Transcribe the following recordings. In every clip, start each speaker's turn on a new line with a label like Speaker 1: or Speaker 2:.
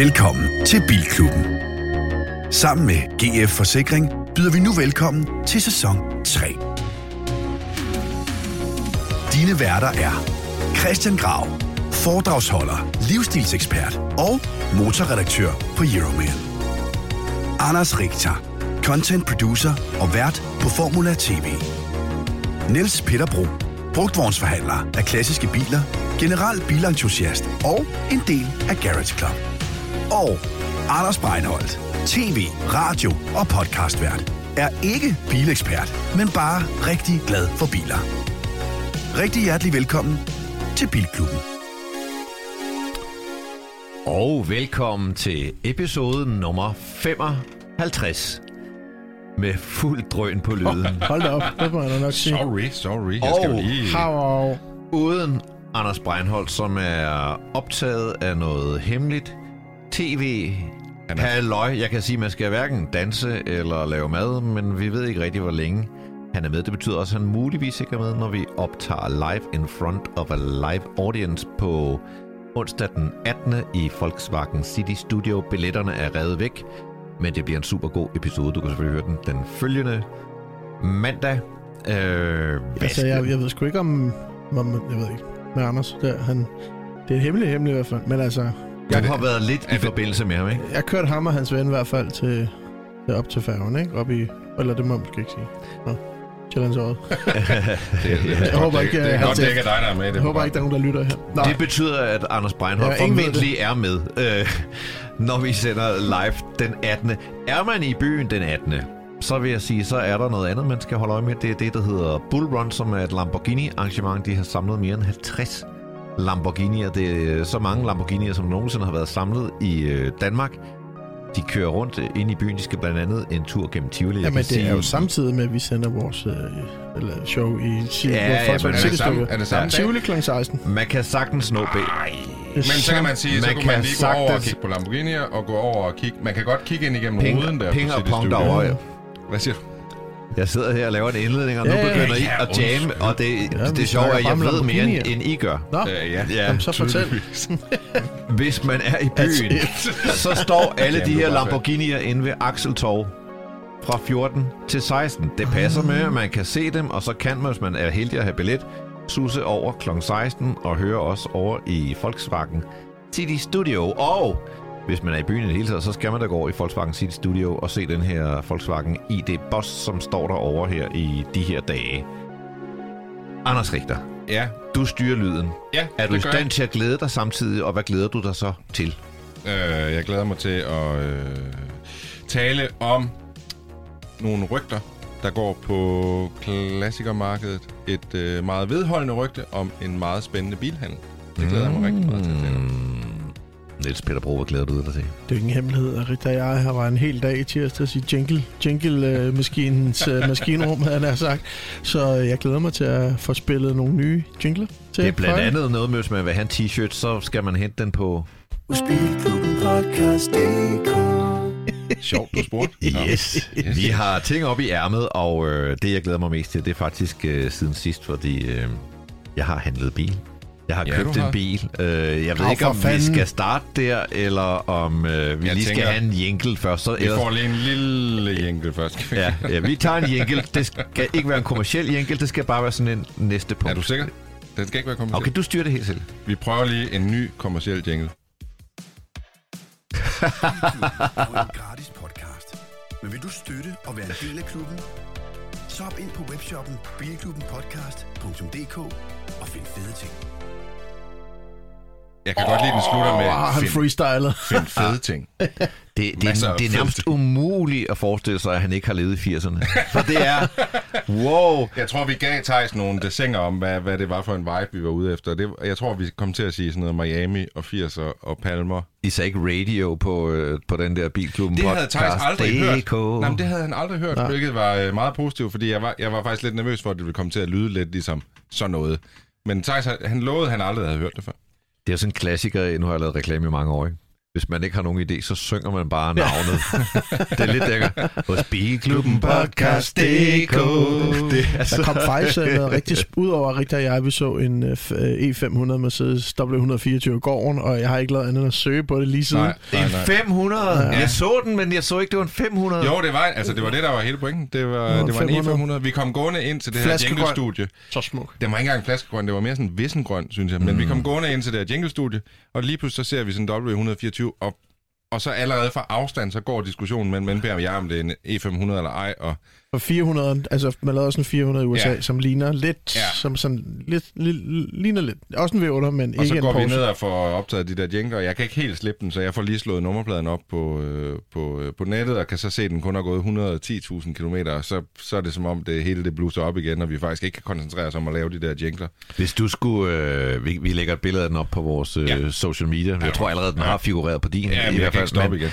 Speaker 1: Velkommen til Bilklubben. Sammen med GF Forsikring byder vi nu velkommen til sæson 3. Dine værter er Christian Grav, foredragsholder, livsstilsekspert og motorredaktør på Euromail. Anders Richter, content producer og vært på Formula TV. Niels Peter Bro, brugtvognsforhandler af klassiske biler, general bilentusiast og en del af Garage Club. Og Anders Breinholt, tv, radio og podcastvært, er ikke bilekspert, men bare rigtig glad for biler. Rigtig hjertelig velkommen til Bilklubben.
Speaker 2: Og velkommen til episode nummer 55 med fuld drøn på lyden.
Speaker 3: Hold da op, det må jeg nok sige.
Speaker 4: Sorry, sorry. Jeg
Speaker 2: Og
Speaker 4: skal jo lige...
Speaker 3: Hav,
Speaker 2: Uden Anders Breinholt, som er optaget af noget hemmeligt tv. Halløj, jeg kan sige, at man skal hverken danse eller lave mad, men vi ved ikke rigtig, hvor længe han er med. Det betyder også, at han muligvis ikke er med, når vi optager live in front of a live audience på onsdag den 18. i Volkswagen City Studio. Billetterne er revet væk, men det bliver en super god episode. Du kan selvfølgelig høre den den følgende mandag. Øh, hvad
Speaker 3: altså, jeg, jeg ved sgu ikke om... om jeg ved ikke. Med Anders, der, han, det er hemmeligt, hemmeligt i hvert fald. Men altså,
Speaker 2: Du
Speaker 4: det-
Speaker 2: har været lidt i
Speaker 4: det-
Speaker 2: forbindelse med ham, ikke?
Speaker 3: jeg kørte ham og hans ven i hvert fald til, til op til færgen, ikke? Op i... Eller det må jeg måske ikke sige. Nå,
Speaker 4: det, det,
Speaker 3: Jeg håber ikke,
Speaker 4: det, er godt, det ikke er dig, der er med. Det
Speaker 3: Jeg håber ikke, der er nogen, der lytter her. Nå,
Speaker 2: Det betyder, at Anders Breinholt
Speaker 3: Ja,
Speaker 2: formentlig er med, øh, når vi sender live den 18. Er man i byen den 18., så vil jeg sige, så er der noget andet, man skal holde øje med. Det er det, der hedder Bull Run, som er et Lamborghini-arrangement. De har samlet mere end 50 Lamborghinier. Det er så mange Lamborghinier, som nogensinde har været samlet i øh, Danmark. De kører rundt øh, ind i byen. De skal blandt andet en tur gennem Tivoli. Jeg
Speaker 3: Jamen, det er jo samtidig med, at vi sender vores øh, eller show i City,
Speaker 2: Ja, ja, men
Speaker 3: er
Speaker 2: det
Speaker 4: samme- er det samme dag?
Speaker 3: Tivoli kl. 16.
Speaker 2: Man kan sagtens nå bag.
Speaker 4: Men så kan man sige, så
Speaker 2: Man
Speaker 4: kunne
Speaker 2: kan
Speaker 4: man lige gå over og kigge på Lamborghinier, og gå over og kigge... Man kan godt kigge ind igennem
Speaker 2: Ping,
Speaker 4: ruden der
Speaker 2: ping
Speaker 4: på
Speaker 2: og pong derovre, ja.
Speaker 4: Hvad siger du?
Speaker 2: Jeg sidder her og laver en indledning, og nu
Speaker 3: Ja, ja,
Speaker 2: begynder I
Speaker 4: ja,
Speaker 2: at jamme, og det,
Speaker 3: Ja,
Speaker 2: det
Speaker 3: vi
Speaker 2: er sjovt, at jeg ved mere, end, end I gør.
Speaker 3: Nå,
Speaker 4: Øh, ja.
Speaker 2: Ja,
Speaker 3: Jamen, så fortæl.
Speaker 2: hvis man er i byen, så står alle de her Lamborghinier inde ved Axeltorv fra 14 til 16. Det passer med, at man kan se dem, og så kan man, hvis man er heldig at have billet, susse over kl. 16 og høre os over i Volkswagen City Studio. Og hvis man er i byen i det hele taget, så skal man da gå over i Volkswagen City Studio og se den her Volkswagen ID Boss, som står derovre her i de her dage. Anders Richter,
Speaker 4: Ja,
Speaker 2: du styrer lyden.
Speaker 4: ja
Speaker 2: Er du i stand til at glæde dig samtidig, og hvad glæder du dig så til?
Speaker 4: jeg. Øh, jeg glæder mig til at øh, tale om nogle rygter, der går på klassikermarkedet. Et øh, meget vedholdende rygte om en meget spændende bilhandel. Det glæder jeg mig rigtig meget til. at tale om.
Speaker 2: Niels Peter Bro, hvad glæder du dig til?
Speaker 3: Det er ingen hemmelighed, at Rita og jeg har været en hel dag i tirsdags i jingle, jingle maskinens uh, maskinrum, havde han sagt. Så jeg glæder mig til at få spillet nogle nye jingler til
Speaker 2: Det er blandt
Speaker 3: jer.
Speaker 2: andet noget med, hvis man vil have en t-shirt, så skal man hente den på...
Speaker 4: Sjovt, du spurgte. Nå.
Speaker 2: Yes. Vi har ting op i ærmet, og øh, det, jeg glæder mig mest til, det er faktisk øh, siden sidst, fordi øh, jeg har handlet bil. Jeg har
Speaker 4: Ja,
Speaker 2: købt
Speaker 4: du
Speaker 2: en
Speaker 4: har.
Speaker 2: bil. Øh, jeg ved
Speaker 3: Åh,
Speaker 2: ikke, om vi
Speaker 3: fanden.
Speaker 2: skal starte der, eller om øh, vi
Speaker 4: Jeg
Speaker 2: lige skal
Speaker 4: tænker-
Speaker 2: have en jingle først. Så
Speaker 4: Vi får lige en lille jingle først.
Speaker 2: Ja, ja, vi tager en jingle. Det skal ikke være en kommersiel jingle, det skal bare være sådan en næste punkt.
Speaker 4: Er du sikker? Den skal ikke være kommersiel.
Speaker 2: Okay, du styrer det helt selv.
Speaker 4: Vi prøver lige en ny kommersiel jingle.
Speaker 1: er en gratis podcast. Men vil du støtte og være en del af klubben? Så hop ind på webshoppen bilklubbenpodcast.dk og find fede ting.
Speaker 4: Jeg kan godt lide, den slutter med
Speaker 3: Åh, han
Speaker 4: find,
Speaker 3: freestyler.
Speaker 4: find fede ting.
Speaker 2: Det, det,
Speaker 4: Masser
Speaker 2: er, det er nærmest umuligt at forestille sig, at han ikke har levet i 80'erne. For det er... Wow!
Speaker 4: Jeg tror, vi gav Thijs nogle desinger om, hvad, hvad det var for en vibe, vi var ude efter. Det, jeg tror, vi kom til at sige sådan noget Miami og 80'er og Palmer.
Speaker 2: I sagde ikke radio på, øh, på den der bilklubben
Speaker 4: Det havde Thijs aldrig hørt.
Speaker 2: DK.
Speaker 4: Nej, men det havde han aldrig hørt,
Speaker 3: Nej.
Speaker 4: hvilket var øh, meget positivt, fordi jeg var, jeg var faktisk lidt nervøs for, at det ville komme til at lyde lidt ligesom sådan noget. Men Thijs, han lovede, at han aldrig havde hørt det før
Speaker 2: det er sådan en klassiker. Nu har jeg lavet reklame i mange år, ikke? Hvis man ikke har nogen idé, så synger man bare navnet. det er lidt lækkert. Hos Bilklubben Podcast DK. Det er
Speaker 3: Der kom faktisk øh, noget rigtig... sp- Udover Rita og jeg, vi så en øh, øh, E500 Mercedes W124 i gården, og jeg har ikke lavet andet end at søge på det lige siden.
Speaker 4: Nej, nej,
Speaker 2: En
Speaker 4: nej.
Speaker 2: 500.
Speaker 3: Ja.
Speaker 2: Jeg så den, men jeg så ikke, det var en 500.
Speaker 4: Jo, det var, altså, det var det, der var hele pointen. Det var,
Speaker 3: Nå,
Speaker 4: det var en
Speaker 3: 500.
Speaker 4: E500. Vi kom gående ind til det her jingle-studie.
Speaker 3: Så smuk.
Speaker 4: Det var ikke engang flaskegrøn, det var mere sådan vissengrøn, synes jeg. Men
Speaker 2: Mm.
Speaker 4: vi kom gående ind til det her jingle-studie, og lige pludselig så ser vi sådan en W124, og, og så allerede fra afstand, så går diskussionen mellem NB og jeg, om det er en E500 eller ej, og
Speaker 3: og 400, altså man lavede også en 400 i USA,
Speaker 4: Ja.
Speaker 3: som ligner lidt,
Speaker 4: Ja.
Speaker 3: som sådan, lidt, li, ligner lidt, også en V8, men
Speaker 4: Og
Speaker 3: ikke
Speaker 4: så
Speaker 3: en
Speaker 4: går vi
Speaker 3: Porsche.
Speaker 4: ned og får optaget de der jingler. Jeg kan ikke helt slippe den, så jeg får lige slået nummerpladen op på, øh, på, øh, på nettet, og kan så se, at den kun har gået 110.000 km, og så, så er det som om, det hele det bluser op igen, og vi faktisk ikke kan koncentrere os om at lave de der jingler.
Speaker 2: Hvis du skulle... Øh, vi, vi lægger et billede af den op på vores øh,
Speaker 4: Ja.
Speaker 2: social media. Jeg
Speaker 4: Ja.
Speaker 2: tror allerede, den
Speaker 4: Ja.
Speaker 2: har figureret på din.
Speaker 4: Ja,
Speaker 2: i hvert
Speaker 4: kan
Speaker 2: fald.
Speaker 4: ikke stoppe
Speaker 2: men,
Speaker 4: igen.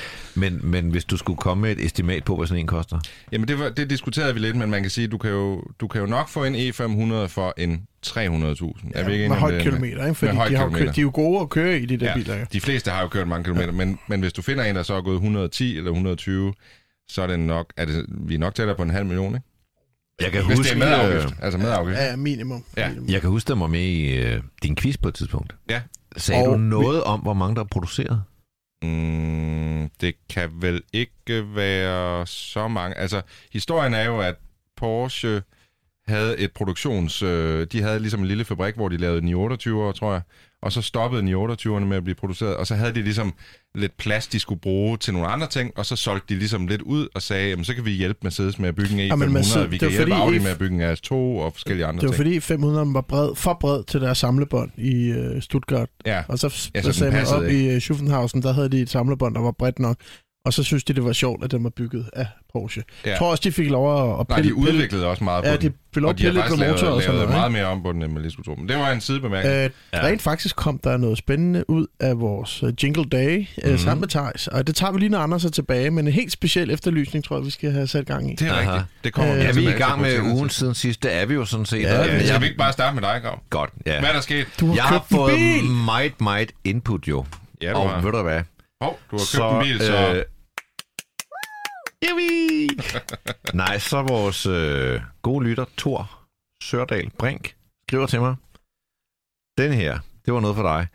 Speaker 2: men, men hvis du skulle komme med et estimat på, hvad sådan en koster.
Speaker 4: Jamen, det, var, det diskuterede vi lidt, men man kan sige, du kan jo, du kan jo nok få en E500 for en 300.000. er vi ikke
Speaker 3: Ja, med højt kilometer, ikke? Fordi
Speaker 4: med højt
Speaker 3: de, har
Speaker 4: kilometer.
Speaker 3: kørt, de er jo gode at køre i, de der
Speaker 4: Ja,
Speaker 3: biler. Ja.
Speaker 4: de fleste har jo kørt mange kilometer, men, men hvis du finder en, der så er gået 110 eller 120, så er det nok, er det, vi er nok tættere på en halv million, ikke?
Speaker 2: Jeg kan
Speaker 4: Hvis
Speaker 2: huske,
Speaker 4: det er med
Speaker 2: øh,
Speaker 4: afgift. Altså med afgift.
Speaker 3: Ja, minimum.
Speaker 4: Ja.
Speaker 3: minimum.
Speaker 2: Jeg kan huske, der var med i øh, din quiz på et tidspunkt.
Speaker 4: Ja.
Speaker 2: Sagde
Speaker 3: Og
Speaker 2: du noget om, hvor mange der er produceret?
Speaker 4: Mm, det kan vel ikke være så mange. Altså, historien er jo, at Porsche havde et produktions... Øh, de havde ligesom en lille fabrik, hvor de lavede 928, tror jeg. Og så stoppede 928'erne med at blive produceret. Og så havde de ligesom lidt plads, de skulle bruge til nogle andre ting. Og så solgte de ligesom lidt ud og sagde, jamen så kan vi hjælpe Mercedes med at bygge en E500.
Speaker 3: men Mercedes-
Speaker 4: vi kan hjælpe Audi
Speaker 3: E-
Speaker 4: med at bygge en A2 og forskellige andre
Speaker 3: Det var
Speaker 4: ting.
Speaker 3: fordi 500 var bred, for bred til deres samlebånd i øh, Stuttgart.
Speaker 4: Ja.
Speaker 3: Og så,
Speaker 4: Ja, så
Speaker 3: så
Speaker 4: den
Speaker 3: sagde man op
Speaker 4: ikke.
Speaker 3: i øh, Schuffenhausen, der havde de et samlebånd, der var bredt nok. Og så synes de, det var sjovt, at den var bygget af Porsche.
Speaker 4: Ja.
Speaker 3: Jeg tror også, de fik lov at, at
Speaker 4: Nej, de
Speaker 3: pille, pille,
Speaker 4: udviklede også meget på
Speaker 3: ja,
Speaker 4: den.
Speaker 3: de fik lov
Speaker 4: og
Speaker 3: at pille på motor og sådan noget.
Speaker 4: meget mere om på den, end man lige skulle tro. Men det var en sidebemærkning.
Speaker 3: Øh,
Speaker 2: Ja.
Speaker 3: Rent faktisk kom der noget spændende ud af vores uh, Jingle Day uh,
Speaker 2: Mhm.
Speaker 3: mm. sammen med Thijs. Og det tager vi lige, når Anders er tilbage. Men en helt speciel efterlysning, tror jeg, vi skal have sat gang i.
Speaker 4: Det er
Speaker 2: Aha.
Speaker 4: rigtigt. Det kommer
Speaker 3: Øh,
Speaker 4: vi
Speaker 2: Ja, vi er i gang med ugen siden sidst. Det er vi jo sådan set.
Speaker 3: Ja, ja,
Speaker 4: skal vi ikke bare starte med dig, Grav?
Speaker 2: Godt, ja.
Speaker 4: Hvad er der sket?
Speaker 3: Du har
Speaker 2: Jeg har fået meget, meget input jo.
Speaker 4: Ja, du
Speaker 2: og
Speaker 4: har.
Speaker 2: ved du hvad?
Speaker 4: Hov, du har købt en bil, så...
Speaker 2: Øh, Yippee! Nej, så vores øh, gode lytter, Thor Sørdal Brink, skriver til mig, den her, det var noget for dig.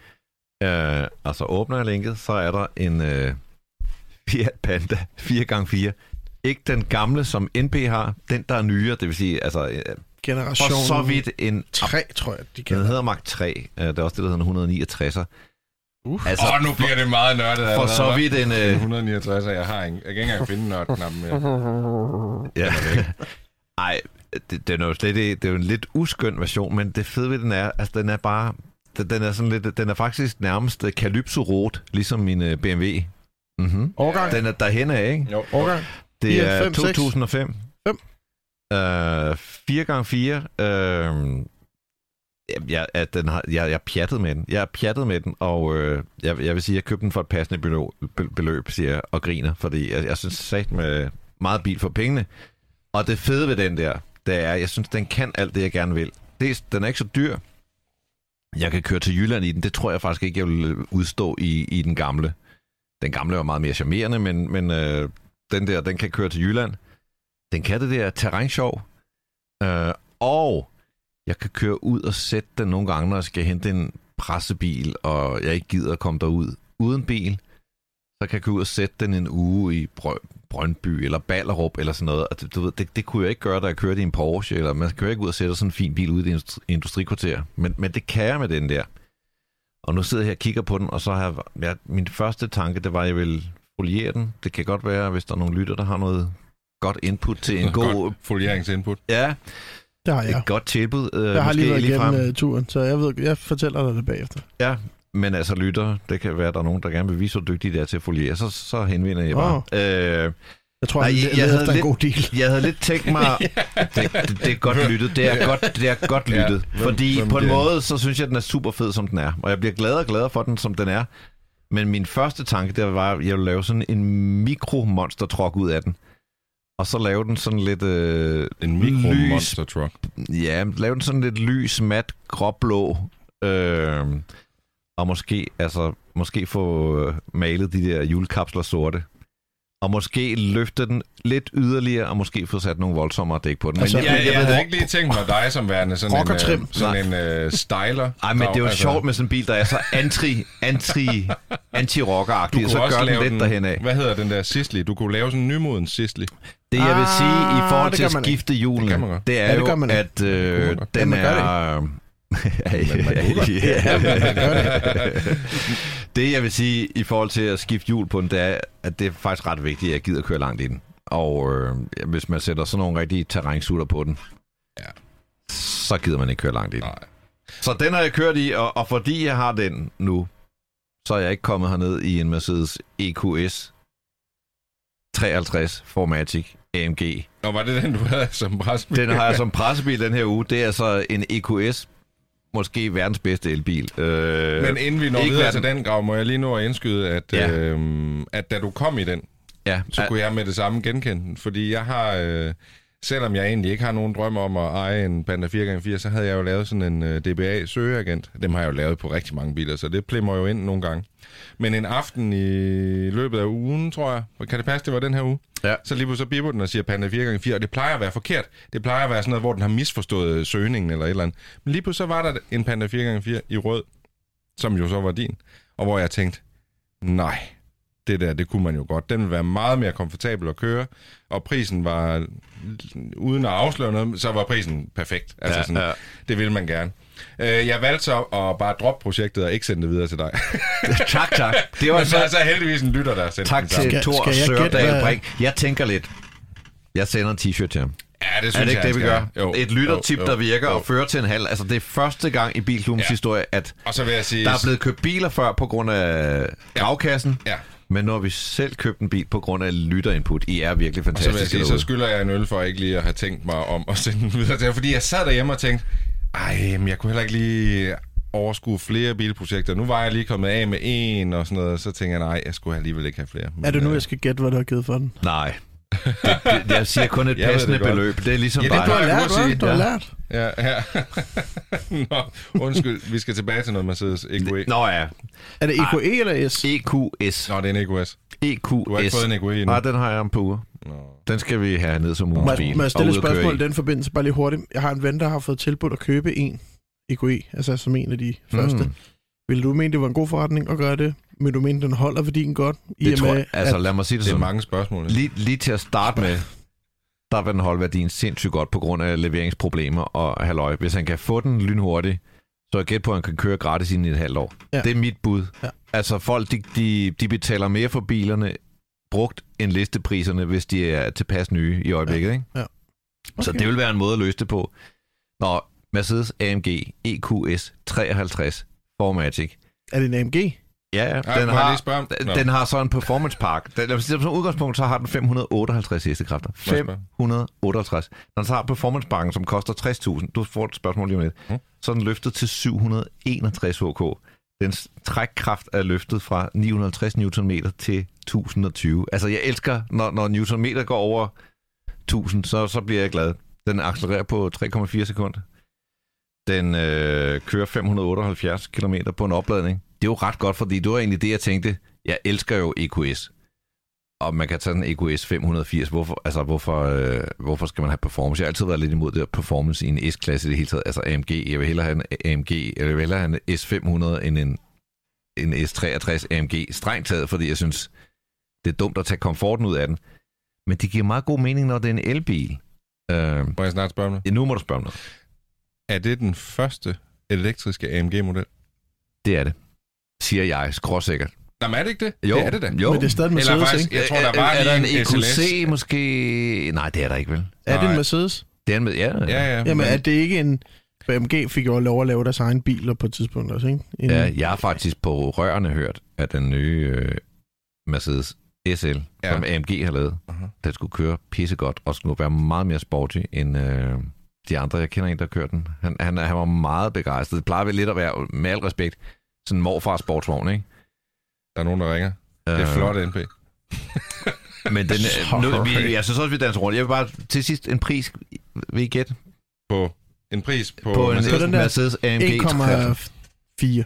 Speaker 2: Øh, altså åbner jeg linket, så er der en øh, Fiat Panda 4x4. Ikke den gamle, som NP har, den der er nyere, det vil sige, altså øh,
Speaker 3: Generation
Speaker 2: for så vidt en...
Speaker 3: 3, tror jeg, de
Speaker 2: Den
Speaker 3: kalder
Speaker 2: hedder Mark 3, øh, det er også det, der hedder en 169'er.
Speaker 3: Uh.
Speaker 2: Altså,
Speaker 4: Åh, nu bliver det meget nørdet.
Speaker 2: for så
Speaker 4: hva'?
Speaker 2: vidt en...
Speaker 4: En
Speaker 2: Øh,
Speaker 4: 169, og jeg har en, jeg kan ikke engang finde nørdknappen mere.
Speaker 2: Ja. Ej, det, den er jo slet ikke, det er jo en lidt uskøn version, men det fede ved den er, altså den er bare, den, den er sådan lidt, den er faktisk nærmest øh, Calypso Rot, ligesom min øh, BMW. Mm-hmm.
Speaker 3: Årgang.
Speaker 2: Den er derhen af, ikke?
Speaker 4: Jo,
Speaker 3: Årgang.
Speaker 2: Det er
Speaker 3: fem, seks.
Speaker 2: 2005.
Speaker 3: Fem.
Speaker 2: Øh, 4x4. Øh, jeg, at den har, jeg, jeg pjattede pjattet med den. Jeg er pjattet med den, og øh, jeg, jeg vil sige, at jeg købte den for et passende beløb, beløb siger jeg, og griner, fordi jeg, jeg synes sagt med meget bil for pengene. Og det fede ved den der, det er, jeg synes, den kan alt det, jeg gerne vil. Dels, den er ikke så dyr. Jeg kan køre til Jylland i den. Det tror jeg faktisk ikke, jeg vil udstå i, i den gamle. Den gamle var meget mere charmerende, men, men øh, den der, den kan køre til Jylland. Den kan det der terrænsjov. Øh, og jeg kan køre ud og sætte den nogle gange, når jeg skal hente en pressebil, og jeg ikke gider at komme derud uden bil. Så kan jeg køre ud og sætte den en uge i Brø- Brøndby eller Ballerup eller sådan noget. Og det, du ved, det, det kunne jeg ikke gøre, da jeg kørte i en Porsche, eller man kan jo ikke ud og sætte sådan en fin bil ude i et industri- industrikvarter. Men, men det kan jeg med den der. Og nu sidder jeg her og kigger på den, og så har jeg, ja, min første tanke, det var, at jeg vil foliere den. Det kan godt være, hvis der er nogle lytter, der har noget godt input til en god...
Speaker 4: Godt folieringsinput.
Speaker 2: Ja,
Speaker 3: Det har
Speaker 2: et
Speaker 3: jeg.
Speaker 2: godt tilbud. Øh,
Speaker 3: Jeg har lige været
Speaker 2: frem.
Speaker 3: igennem uh, turen, så jeg, ved, jeg fortæller dig det bagefter.
Speaker 2: Ja, men altså lytter, det kan være, at der er nogen, der gerne vil vise, hvor dygtige det er til at foliere, så, så henvender jeg bare. Øh,
Speaker 3: Jeg tror,
Speaker 2: Nej, jeg-
Speaker 3: jeg,
Speaker 2: jeg havde lidt-
Speaker 3: en god deal.
Speaker 2: jeg havde lidt tænkt mig, det, det, det er godt lyttet, det er godt, det er godt
Speaker 4: Ja,
Speaker 2: lyttet,
Speaker 4: hvem-
Speaker 2: fordi
Speaker 4: hvem
Speaker 2: på en
Speaker 4: det-
Speaker 2: måde, så synes jeg, den er super fed, som den er, og jeg bliver gladere og gladere for den, som den er. Men min første tanke, der var, at jeg ville lave sådan en mikro-monster truck ud af den. Og så lave den sådan lidt... Øh,
Speaker 4: En mikro
Speaker 2: lys-
Speaker 4: monster truck.
Speaker 2: Ja, lave den sådan lidt lys, mat, gråblå. Øh, og måske, altså, måske få øh, malet de der julekapsler sorte. Og måske løfte den lidt yderligere, og måske få sat nogle voldsommere dæk på den.
Speaker 3: Altså,
Speaker 2: men
Speaker 4: Ja,
Speaker 2: jeg,
Speaker 4: jeg,
Speaker 2: jeg,
Speaker 4: havde
Speaker 2: ved,
Speaker 4: ikke lige tænkt mig dig som værende sådan en,
Speaker 3: og trim.
Speaker 4: øh, sådan en uh, styler.
Speaker 2: ej, men det er jo
Speaker 4: Altså,
Speaker 2: sjovt med sådan en bil, der er så anti, anti, anti
Speaker 4: Du kunne
Speaker 2: så
Speaker 4: også
Speaker 2: gør den
Speaker 4: lave
Speaker 2: lidt derhen af.
Speaker 4: Hvad hedder den der Sisley? Du kunne lave sådan en nymoden Sisley.
Speaker 2: Det jeg vil sige i
Speaker 3: Ah,
Speaker 2: forhold
Speaker 3: det
Speaker 2: til at skifte hjulene,
Speaker 4: Det
Speaker 2: det er
Speaker 3: Ja, det
Speaker 2: jo,
Speaker 3: man ikke.
Speaker 2: at øh, den
Speaker 3: Ja,
Speaker 2: er... Ja,
Speaker 3: man gør
Speaker 2: det jeg vil sige i forhold til at skifte hjul på den, det er, at det er faktisk ret vigtigt, at jeg gider køre langt i den. Og øh, hvis man sætter sådan nogle rigtige terrænsutter på den,
Speaker 4: Ja.
Speaker 2: så gider man ikke køre langt i den.
Speaker 4: Nej.
Speaker 2: Så den har jeg kørt i, og, og fordi jeg har den nu, så er jeg ikke kommet herned i en Mercedes EQS 53 Formatic AMG.
Speaker 4: Og var det den, du havde som pressebil?
Speaker 2: Den har jeg som pressebil den her uge. Det er altså en EQS, måske verdens bedste elbil. Øh,
Speaker 4: Men inden vi når videre
Speaker 2: verden-
Speaker 4: til den grav, må jeg lige nå at indskyde, at,
Speaker 2: Ja.
Speaker 4: øhm, at da du kom i den,
Speaker 2: ja,
Speaker 4: så kunne jeg med det samme genkende den. Fordi jeg har, øh, selvom jeg egentlig ikke har nogen drøm om at eje en Panda 4x4, så havde jeg jo lavet sådan en øh, DBA søgeagent. Dem har jeg jo lavet på rigtig mange biler, så det plimmer jo ind nogle gange. Men en aften i løbet af ugen, tror jeg, kan det passe, det var den her uge?
Speaker 2: Ja.
Speaker 4: Så lige pludselig så bipper den og siger Panda 4x4, og det plejer at være forkert. Det plejer at være sådan noget, hvor den har misforstået søgningen eller et eller andet. Men lige pludselig så var der en Panda 4x4 i rød, som jo så var din, og hvor jeg tænkte, nej, det der, det kunne man jo godt. Den ville være meget mere komfortabel at køre, og prisen var, uden at afsløre noget, så var prisen perfekt. Altså
Speaker 2: Ja,
Speaker 4: sådan,
Speaker 2: ja.
Speaker 4: det ville man gerne. Øh, jeg valgte så at bare droppe projektet og ikke sende det videre til dig.
Speaker 2: tak, tak. Det var
Speaker 4: Men så
Speaker 2: så...
Speaker 4: heldigvis en lytter, der har sendt
Speaker 2: Tak til Thor Sørdal Brink. Jeg tænker lidt. Jeg sender en t-shirt til ham.
Speaker 4: Ja, det synes
Speaker 2: Er det ikke
Speaker 4: jeg,
Speaker 2: det, vi gør?
Speaker 4: Jo,
Speaker 2: Et lyttertip,
Speaker 4: jo,
Speaker 2: der
Speaker 4: jo,
Speaker 2: virker
Speaker 4: jo.
Speaker 2: og fører til en halv. Altså, det er første gang i Bilklubbens
Speaker 4: Ja.
Speaker 2: historie, at
Speaker 4: Og så vil jeg sige...
Speaker 2: der er blevet købt biler før på grund af gravkassen.
Speaker 4: Ja,
Speaker 2: Men har vi selv købt en bil på grund af lytterinput. I er virkelig
Speaker 4: og så vil jeg
Speaker 2: fantastiske
Speaker 4: sige, så skylder jeg en øl for ikke lige at have tænkt mig om at sende den videre til. Fordi jeg sad derhjemme og tænkte, ej, men jeg kunne heller ikke lige overskue flere bilprojekter. Nu var jeg lige kommet af med en og sådan noget, så tænker jeg, nej, jeg skulle alligevel ikke have flere. Men,
Speaker 3: Er det nu,
Speaker 4: øh,
Speaker 3: jeg skal gætte, hvad du har givet for den?
Speaker 2: Nej. Det, det, jeg siger kun et passende
Speaker 4: det
Speaker 2: beløb. Det er ligesom
Speaker 4: Ja, det
Speaker 2: dig.
Speaker 4: plejer jeg
Speaker 3: lært,
Speaker 4: sige.
Speaker 3: Du har
Speaker 2: Ja.
Speaker 3: lært.
Speaker 4: Ja, ja. Nå, undskyld, vi skal tilbage til noget Mercedes EQE.
Speaker 2: Nå ja.
Speaker 3: Er det EQE eller S?
Speaker 2: EQS.
Speaker 4: Nå, det er en EQS.
Speaker 2: EQS.
Speaker 4: Du har ikke fået en EQE endnu.
Speaker 2: Nej, den har jeg om på uger.
Speaker 4: Nå.
Speaker 2: Den skal vi have ned som ugens bil.
Speaker 3: må jeg stille et spørgsmål i
Speaker 2: i.
Speaker 3: den forbindelse, bare lige hurtigt? Jeg har en ven, der har fået tilbudt at købe en EQE, altså som en af de første.
Speaker 2: Mm.
Speaker 3: Vil du mene, det var en god forretning at gøre det? Men du mener, den holder værdien godt? I
Speaker 2: Det tror jeg, altså lad mig sige det
Speaker 4: Det er
Speaker 2: sådan.
Speaker 4: mange spørgsmål.
Speaker 2: Lige, lige til at starte med, der vil den holde værdien sindssygt godt på grund af leveringsproblemer og halløj. Hvis han kan få den lynhurtigt, så er jeg gæt på, at han kan køre gratis i et halvt år.
Speaker 3: Ja.
Speaker 2: Det er mit bud.
Speaker 3: Ja.
Speaker 2: Altså folk, de, de, de betaler mere for bilerne brugt end listepriserne, hvis de er tilpas nye i øjeblikket. Ikke?
Speaker 3: Ja.
Speaker 2: Så
Speaker 3: Okay.
Speaker 2: det vil være en måde at løse det på. Når Mercedes AMG EQS 53 Formatic,
Speaker 3: er det en AMG?
Speaker 2: ja, ja,
Speaker 4: Ej,
Speaker 2: den
Speaker 4: jeg
Speaker 2: har,
Speaker 4: lige spørge om- Nå.
Speaker 2: den har så en performance park. Den, lad os sige, som udgangspunkt, så har den 558 hestekræfter.
Speaker 4: Må jeg spørge?
Speaker 2: 558. Når den så har performance parken, som koster 60.000, du får et spørgsmål lige om lidt,
Speaker 4: Mm.
Speaker 2: så er den løftet til 761 hk. Dens trækkraft er løftet fra 950 Nm til 1020. Altså, jeg elsker, når, når newtonmeter går over 1000, så, så bliver jeg glad. Den accelererer på 3,4 sekunder. Den øh, kører 578 km på en opladning. Det er jo ret godt, fordi det var egentlig det, jeg tænkte. Jeg elsker jo EQS. Og man kan tage den EQS 580. Hvorfor, altså, hvorfor, øh, hvorfor skal man have performance? Jeg har altid været lidt imod det performance i en S-klasse i det hele taget. Altså AMG. Jeg vil hellere have en AMG. Jeg vil hellere have en S500 end en, en S63 AMG. Strengt taget, fordi jeg synes, det er dumt at tage komforten ud af den. Men det giver meget god mening, når det er en elbil. Øh,
Speaker 4: Må jeg snart spørge om det?
Speaker 2: nu må du spørge om noget.
Speaker 4: Er det den første elektriske AMG-model?
Speaker 2: Det er det. Siger jeg, skråsikkert.
Speaker 4: Jamen er det ikke det?
Speaker 2: Jo,
Speaker 4: Det er det da.
Speaker 2: jo.
Speaker 3: Men det er stadig en
Speaker 4: Eller
Speaker 3: Mercedes,
Speaker 4: faktisk,
Speaker 3: ikke?
Speaker 4: jeg tror, der var
Speaker 2: er, er der en
Speaker 4: en
Speaker 2: EQC måske? Nej, det er der ikke, vel?
Speaker 3: Er det
Speaker 4: Nej.
Speaker 3: en Mercedes?
Speaker 2: Det er en med, ja.
Speaker 4: Ja, ja.
Speaker 3: Jamen,
Speaker 4: men-
Speaker 3: er det ikke en... AMG fik jo lov at lave deres egen biler på et tidspunkt også, ikke? En,
Speaker 2: ja. Jeg har faktisk på rørene hørt, at den nye øh, Mercedes SL,
Speaker 4: Ja.
Speaker 2: ja. som AMG har lavet,
Speaker 4: Aha.
Speaker 2: den skulle køre pissegodt, og skulle være meget mere sporty end øh, de andre. Jeg kender en, der kørte den. Han, han, han var meget begejstret. Det plejer vel lidt at være, med al respekt, sådan en morfars sportsvogn, ikke?
Speaker 4: Der er nogen, der ringer. Det er
Speaker 2: Øh,
Speaker 4: flot, NP.
Speaker 2: Men den, nu, vi, jeg synes også, vi danser rundt. Jeg vil bare til sidst en pris, vil I gætte?
Speaker 4: På en pris på,
Speaker 2: På en
Speaker 4: Mercedes.
Speaker 3: den der
Speaker 2: Mercedes AMG
Speaker 3: 1,4.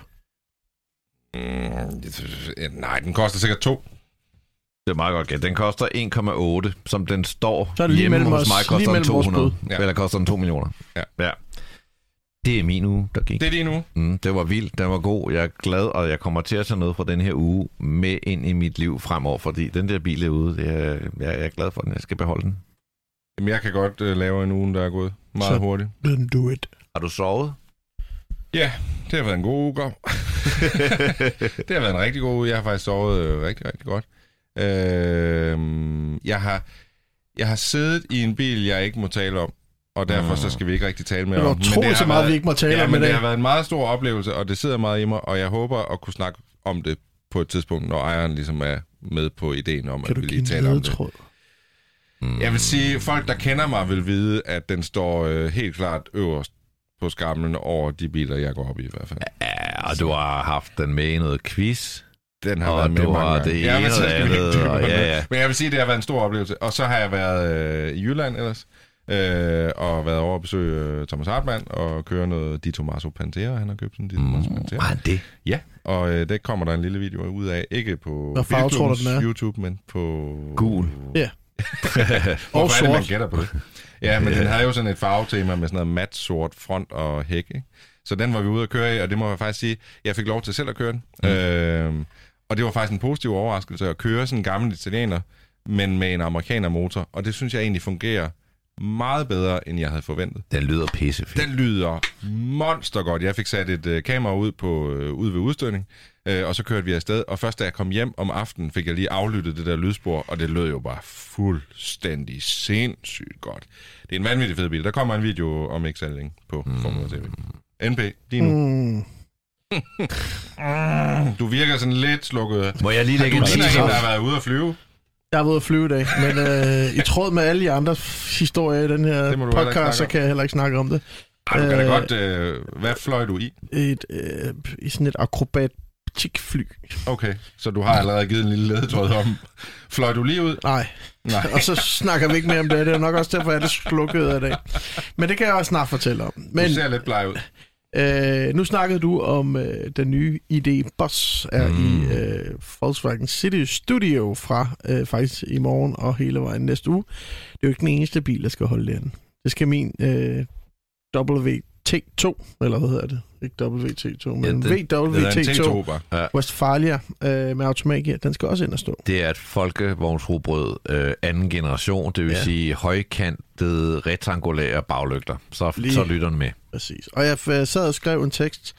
Speaker 4: Mm, nej, den koster sikkert to.
Speaker 2: Det er meget godt gæt. Den koster 1,8, som den står
Speaker 3: Så er det lige
Speaker 2: hjemme
Speaker 3: mellem
Speaker 2: hos
Speaker 3: os-
Speaker 2: mig,
Speaker 3: lige
Speaker 2: koster den
Speaker 3: mellem vores
Speaker 2: 200.
Speaker 4: bud. Ja.
Speaker 2: Eller koster den 2 millioner.
Speaker 4: Ja.
Speaker 2: ja. Det er min uge, der gik.
Speaker 4: Det er lige nu.
Speaker 2: Mm, det var vildt, den var god. Jeg er glad, og jeg kommer til at tage noget fra den her uge med ind i mit liv fremover, fordi den der bil er ude. Det er, jeg, er glad for den. Jeg skal beholde den.
Speaker 4: Jamen, jeg kan godt uh, lave en uge, der er gået meget
Speaker 3: Så-
Speaker 4: hurtigt.
Speaker 3: Then do it.
Speaker 2: Har du sovet?
Speaker 4: Ja, det har været en god uge. Det har været en rigtig god uge. Jeg har faktisk sovet øh, rigtig, rigtig godt. Øh, jeg, har, jeg har siddet i en bil, jeg ikke må tale om, og derfor så skal vi ikke rigtig tale mere
Speaker 3: Det var
Speaker 4: om. Men
Speaker 3: utroligt
Speaker 4: har
Speaker 3: så meget,
Speaker 4: været-
Speaker 3: vi ikke må tale
Speaker 4: ja,
Speaker 3: om
Speaker 4: men det
Speaker 3: dag.
Speaker 4: har været en meget stor oplevelse, og det sidder meget i mig, og jeg håber at kunne snakke om det på et tidspunkt, når ejeren ligesom er med på ideen om,
Speaker 3: Kan
Speaker 4: at vi lige taler om det.
Speaker 2: Mm.
Speaker 4: Jeg vil sige, folk, der kender mig, vil vide, at den står øh, helt klart øverst på skamlen over de biler, jeg går op i i hvert fald.
Speaker 2: Ja, og du har haft den med i noget quiz.
Speaker 4: Den har
Speaker 2: Og
Speaker 4: været med mange
Speaker 2: har
Speaker 4: gange.
Speaker 2: det
Speaker 4: Ja, men så skal vi ikke
Speaker 2: og ja,
Speaker 4: det.
Speaker 2: ja.
Speaker 4: Men jeg vil sige, at det har været en stor oplevelse. Og så har jeg været øh, i Jylland ellers, øh, og været over at besøge øh, Thomas Hartmann og køre noget Di Tomaso Pantera. Han har købt en Di Tomaso
Speaker 2: Mm,
Speaker 4: Pantera.
Speaker 2: det?
Speaker 4: Ja, og øh, det kommer der en lille video ud af. Ikke på
Speaker 3: er?
Speaker 4: YouTube, men på...
Speaker 2: Gul.
Speaker 3: Ja.
Speaker 4: Hvorfor
Speaker 3: Og
Speaker 4: er det, man
Speaker 3: sort.
Speaker 4: gætter på det? Ja, men den havde jo sådan et farvetema med sådan noget mat sort front og hæk, ikke? Så den var vi ude at køre i, og det må jeg faktisk sige, jeg fik lov til selv at køre den. Mm. Øhm, og det var faktisk en positiv overraskelse at køre sådan en gammel italiener, men med en amerikaner motor. Og det synes jeg egentlig fungerer meget bedre, end jeg havde forventet.
Speaker 2: Den lyder pissefedt.
Speaker 4: Den lyder monster godt. Jeg fik sat et øh, kamera ud på øh, ude ved udstødning, øh, og så kørte vi afsted. Og først da jeg kom hjem om aftenen, fik jeg lige aflyttet det der lydspor, og det lød jo bare fuldstændig sindssygt godt. Det er en vanvittig fed bil. Der kommer en video om ikke så længe på mm. Formula TV. NP, lige nu.
Speaker 3: Mm.
Speaker 4: Du virker sådan lidt slukket.
Speaker 2: Må jeg lige
Speaker 4: Du
Speaker 2: lægge en
Speaker 4: ligner en, der har været ude at flyve.
Speaker 3: Jeg har været ude at flyve i dag, men øh, i tråd med alle de andre historier i den her
Speaker 4: du
Speaker 3: podcast, så kan jeg heller ikke snakke om det.
Speaker 4: Ej, du kan da
Speaker 3: Øh,
Speaker 4: godt... Øh, hvad fløj du i?
Speaker 3: Et, øh, I sådan et akrobatikfly.
Speaker 4: Okay, så du har allerede givet en lille ledetråd om... Fløj du lige ud?
Speaker 3: Nej,
Speaker 4: Nej.
Speaker 3: og så snakker vi ikke mere om det. Det er nok også derfor, jeg er det slukket af dag. Men det kan jeg også snart fortælle om.
Speaker 4: Men...
Speaker 3: Men
Speaker 4: Du ser lidt bleg ud.
Speaker 3: øh, nu snakkede du om øh, den nye ID Boss er mm. i øh, Volkswagen City Studio fra øh, faktisk i morgen og hele vejen næste uge. Det er jo ikke den eneste bil, der skal holde den. Det skal min øh, WT2, eller hvad hedder det? Ikke WT2, men
Speaker 2: Ja,
Speaker 3: ja,
Speaker 2: det-
Speaker 4: Det er en
Speaker 3: WT2
Speaker 4: T2 bare.
Speaker 3: Westfalia øh, med automatgear. Den skal også ind og stå.
Speaker 2: Det er et folkevognsrugbrød øh, anden generation, det vil
Speaker 3: Ja.
Speaker 2: ja. sige højkantede, rektangulære baglygter. Så,
Speaker 3: Lige-
Speaker 2: så lytter den med.
Speaker 3: Præcis. Og jeg sad og skrev en tekst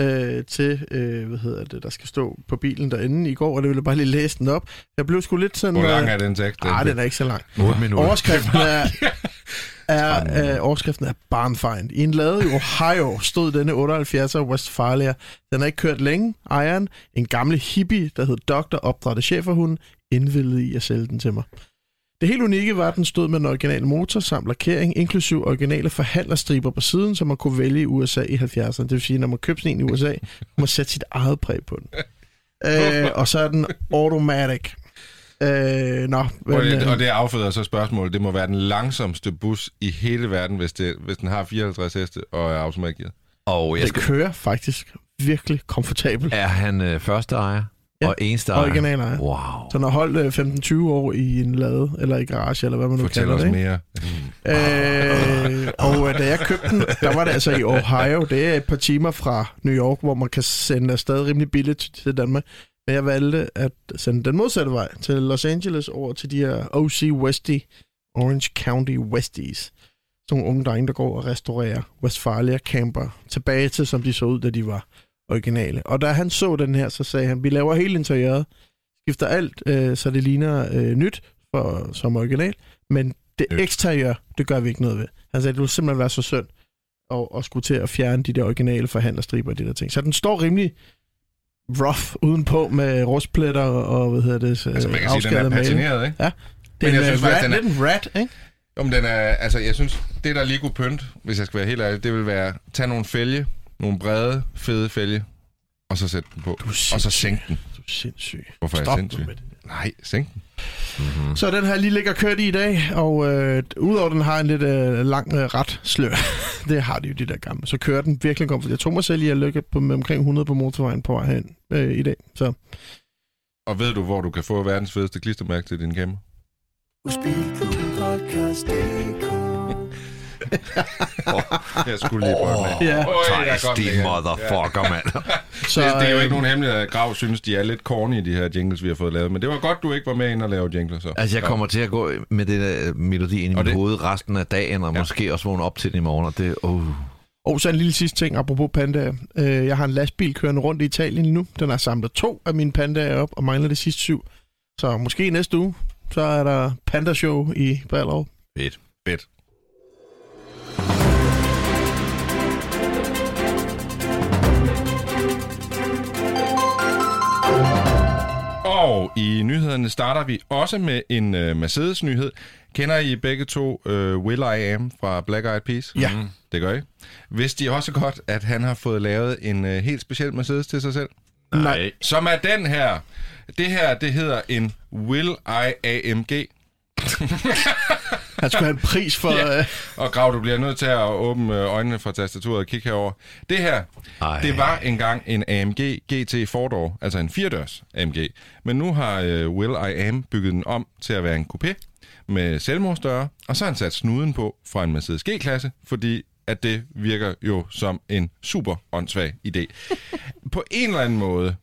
Speaker 3: øh, til, øh, hvad hedder det, der skal stå på bilen derinde i går, og det ville jeg bare lige læse den op. Jeg blev sgu lidt sådan...
Speaker 4: Hvor lang
Speaker 3: øh,
Speaker 4: er den tekst?
Speaker 3: Ah, den er ikke så lang.
Speaker 2: 8 minutter.
Speaker 3: Overskriften er, er, øh, overskriften er barnfind. I en lade i Ohio stod denne 78'er Westfalia. Den har ikke kørt længe. Ejeren, en gammel hippie, der hed Dr. Opdrætte Cheferhund, indvildede i at sælge den til mig. Det helt unikke var, at den stod med en original motor samt lakering, inklusiv originale forhandlerstriber på siden, som man kunne vælge i USA i 70'erne. Det vil sige, når man købte en i USA, man sætte sit eget præg på den. Øh, og så er den automatic. Øh, nå,
Speaker 4: Og
Speaker 3: men,
Speaker 4: det,
Speaker 3: øh,
Speaker 4: og det afføder så spørgsmålet. Det må være den langsomste bus i hele verden, hvis, det, hvis den har 54 heste og er automatgearet.
Speaker 2: Og jeg
Speaker 3: det
Speaker 2: skal,
Speaker 3: kører faktisk virkelig komfortabelt.
Speaker 2: er han øh, første ejer?
Speaker 3: Ja,
Speaker 2: Og eneste ejer?
Speaker 3: Original ejer.
Speaker 2: Wow.
Speaker 3: Så den har holdt øh, 15-20 år i en lade, eller i garage, eller hvad man nu
Speaker 4: Fortæl
Speaker 3: kalder
Speaker 4: os
Speaker 3: det. ikke?
Speaker 4: mere.
Speaker 3: Øh, og øh, da jeg købte den, der var det altså i Ohio. Det er et par timer fra New York, hvor man kan sende afsted rimelig billigt til Danmark. Men jeg valgte at sende den modsatte vej til Los Angeles over til de her OC Westie, Orange County Westies. Sådan nogle unge drenge, der går og restaurerer Westfalia camper tilbage til, som de så ud, da de var originale. Og da han så den her, så sagde han, vi laver hele interiøret, skifter alt, øh, så det ligner øh, nyt for, som original, men det
Speaker 4: Nyt.
Speaker 3: eksteriør, det gør vi ikke noget ved. Han sagde, det ville simpelthen være så synd at, at skulle til at fjerne de der originale forhandlerstriber og de der ting. Så den står rimelig rough udenpå med rustpletter og, hvad hedder det,
Speaker 4: Altså man kan sige, at den er patineret, ikke?
Speaker 3: Det er
Speaker 4: Men
Speaker 3: en
Speaker 4: jeg synes
Speaker 3: rat,
Speaker 4: den er-
Speaker 3: en rat, ikke?
Speaker 4: Om den er, altså jeg synes, det der lige kunne pynte, hvis jeg skal være helt ærlig, det vil være, tage nogle fælge, nogle brede, fede fælge, og så sætte den på. Og så sænke den.
Speaker 3: Du er sindssyg.
Speaker 4: Hvorfor er jeg
Speaker 3: Stop
Speaker 4: sindssyg? Nej, sænk den.
Speaker 3: Mm. Så den her lige ligger kørt i i dag, og øh, udover den har en lidt øh, lang øh, ret slør, det har de jo de der gamle, så kører den virkelig godt. Jeg tog mig selv i at lykke på med omkring 100 på motorvejen på vej hen øh, i dag. Så.
Speaker 4: Og ved du, hvor du kan få verdens fedeste klistermærke til din Jeg skulle lige prøve den af.
Speaker 3: Ja.
Speaker 4: Igen.
Speaker 2: motherfucker, mand.
Speaker 3: Så,
Speaker 4: Det, det er jo
Speaker 3: øh,
Speaker 4: ikke nogen hemmelighed, at Grav synes, de er lidt corny, de her jingles, vi har fået lavet. Men det var godt, du ikke var med ind og lave jingles. Så.
Speaker 2: Altså, jeg kommer til at gå med det der melodi ind i mit
Speaker 4: det-
Speaker 2: hoved resten af dagen, og
Speaker 4: Ja.
Speaker 2: måske også vågne op til den i morgen, og det, oh.
Speaker 3: Og så en lille sidste ting, apropos pandaer. Øh, jeg har en lastbil kørende rundt i Italien nu. Den har samlet to af mine pandaer op, og mangler de sidste syv. Så måske næste uge, så er der panda-show i Ballerup.
Speaker 2: fedt.
Speaker 4: Fedt. Og i nyhederne starter vi også med en uh, Mercedes-nyhed. Kender I begge to uh, Will I Am fra Black Eyed Peas?
Speaker 3: Ja.
Speaker 4: Mm, det gør I. Vidste I også godt, at han har fået lavet en uh, helt speciel Mercedes til sig selv?
Speaker 3: Nej.
Speaker 4: Som er den her. Det her, det hedder en Will I AMG.
Speaker 3: Han skulle have en pris for...
Speaker 4: Ja.
Speaker 3: øh,
Speaker 4: Og Grav, du bliver nødt til at åbne øh, øjnene fra tastaturet og kigge herover. Det her,
Speaker 2: Ej.
Speaker 4: det var engang en AMG GT Four-door, altså en firedørs AMG. Men nu har øh, Will I Am bygget den om til at være en coupé med selvmordsdøre, og så har han sat snuden på fra en Mercedes G-klasse, fordi at det virker jo som en super åndssvag idé. på en eller anden måde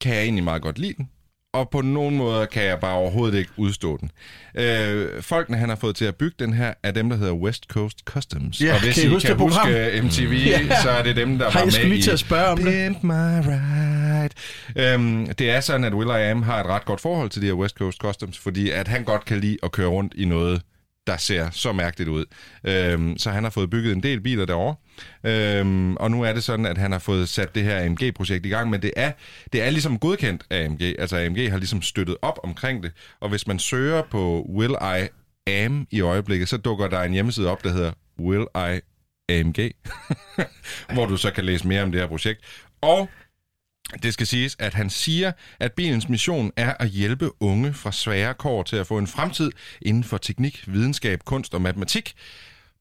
Speaker 4: kan jeg egentlig meget godt lide den, og på nogle måder kan jeg bare overhovedet ikke udstå den. Øh, folkene, han har fået til at bygge den her, er dem, der hedder West Coast Customs.
Speaker 3: Ja,
Speaker 4: og hvis
Speaker 3: kan I
Speaker 4: I
Speaker 3: huske
Speaker 4: kan huske MTV,
Speaker 3: Ja.
Speaker 4: så er det dem, der
Speaker 3: Har
Speaker 4: var
Speaker 3: jeg skulle
Speaker 4: med
Speaker 3: lige til
Speaker 4: i
Speaker 3: at spørge om det?
Speaker 4: My Ride. Øhm, det er sådan, at Will I Am har et ret godt forhold til de her West Coast Customs, fordi at han godt kan lide at køre rundt i noget, der ser så mærkeligt ud. Øhm, så han har fået bygget en del biler derovre. Øhm, og nu er det sådan, at han har fået sat det her AMG-projekt i gang, men det er, det er ligesom godkendt af AMG. Altså AMG har ligesom støttet op omkring det. Og hvis man søger på Will I Am i øjeblikket, så dukker der en hjemmeside op, der hedder Will I AMG, hvor du så kan læse mere om det her projekt. Og det skal siges, at han siger, at bilens mission er at hjælpe unge fra svære kår til at få en fremtid inden for teknik, videnskab, kunst og matematik.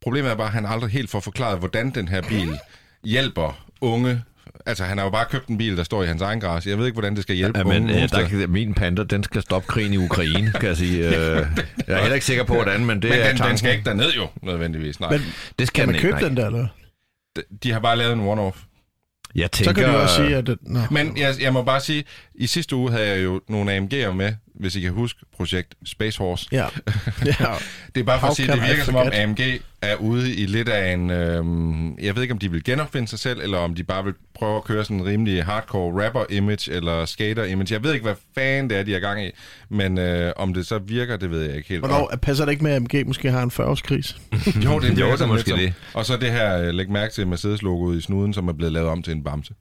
Speaker 4: Problemet er bare, at han aldrig helt får forklaret, hvordan den her bil hjælper unge. Altså, han har jo bare købt en bil, der står i hans egen garage. Jeg ved ikke, hvordan det skal hjælpe
Speaker 2: Ja, men øh, der, kan- min panda, den skal stoppe krigen i Ukraine, kan jeg sige. Øh, jeg er heller ikke sikker på, hvordan, men det
Speaker 4: men
Speaker 2: er
Speaker 4: den, den
Speaker 2: tanken.
Speaker 4: skal ikke derned jo, nødvendigvis. Nej.
Speaker 3: Men
Speaker 2: Det skal
Speaker 3: kan
Speaker 2: den
Speaker 3: man
Speaker 2: ikke,
Speaker 3: købe
Speaker 2: nej.
Speaker 3: den der, eller?
Speaker 4: De, de har bare lavet en one-off.
Speaker 2: Jeg
Speaker 3: Så
Speaker 2: tænker,
Speaker 3: kan du også sige, at... Det, nå.
Speaker 4: Men jeg, jeg må bare sige, i sidste uge havde jeg jo nogle AMG'er med, hvis I kan huske projekt Space Horse.
Speaker 3: Ja. ja.
Speaker 4: Det er bare for
Speaker 3: How
Speaker 4: at sige, det virker som om? AMG er ude i lidt af en... Øhm, jeg ved ikke, om de vil genopfinde sig selv, eller om de bare vil prøve at køre sådan en rimelig hardcore rapper-image, eller skater-image. Jeg ved ikke, hvad fanden det er, de er gang i. Men øh, om det så virker, det ved jeg ikke helt.
Speaker 3: Hvornår passer det ikke med, at AMG måske har en 40-årskris?
Speaker 4: Jo, det
Speaker 2: Jo, det er
Speaker 4: sådan
Speaker 2: måske
Speaker 4: lidt
Speaker 2: det.
Speaker 4: Som. Og så det her, øh, læg mærke til Mercedes-logoet i snuden, som er blevet lavet om til en bamse.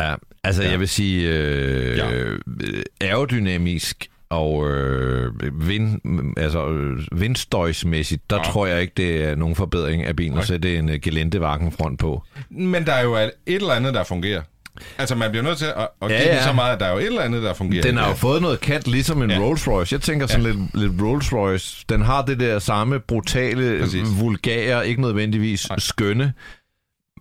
Speaker 2: Ja, altså
Speaker 4: Ja.
Speaker 2: jeg vil sige, øh,
Speaker 4: Ja.
Speaker 2: ja. aerodynamisk og øh, vind, altså, øh, vindstøjsmæssigt, der
Speaker 4: Ja.
Speaker 2: tror jeg ikke, det er nogen forbedring af bilen
Speaker 4: Nej.
Speaker 2: at sætte en uh, gelentevakken front på.
Speaker 4: Men der er jo et eller andet, der fungerer. Altså, man bliver nødt til at, at
Speaker 2: Ja,
Speaker 4: give
Speaker 2: ja.
Speaker 4: så meget, at der er jo et eller andet, der fungerer.
Speaker 2: Den har jo
Speaker 4: Ja.
Speaker 2: fået noget kant, ligesom en
Speaker 4: Ja.
Speaker 2: ja. Rolls Royce. Jeg tænker sådan ja. lidt, lidt Rolls Royce. Den har det der samme brutale,
Speaker 4: Præcis.
Speaker 2: vulgære, ikke nødvendigvis
Speaker 4: Nej.
Speaker 2: Nej. skønne.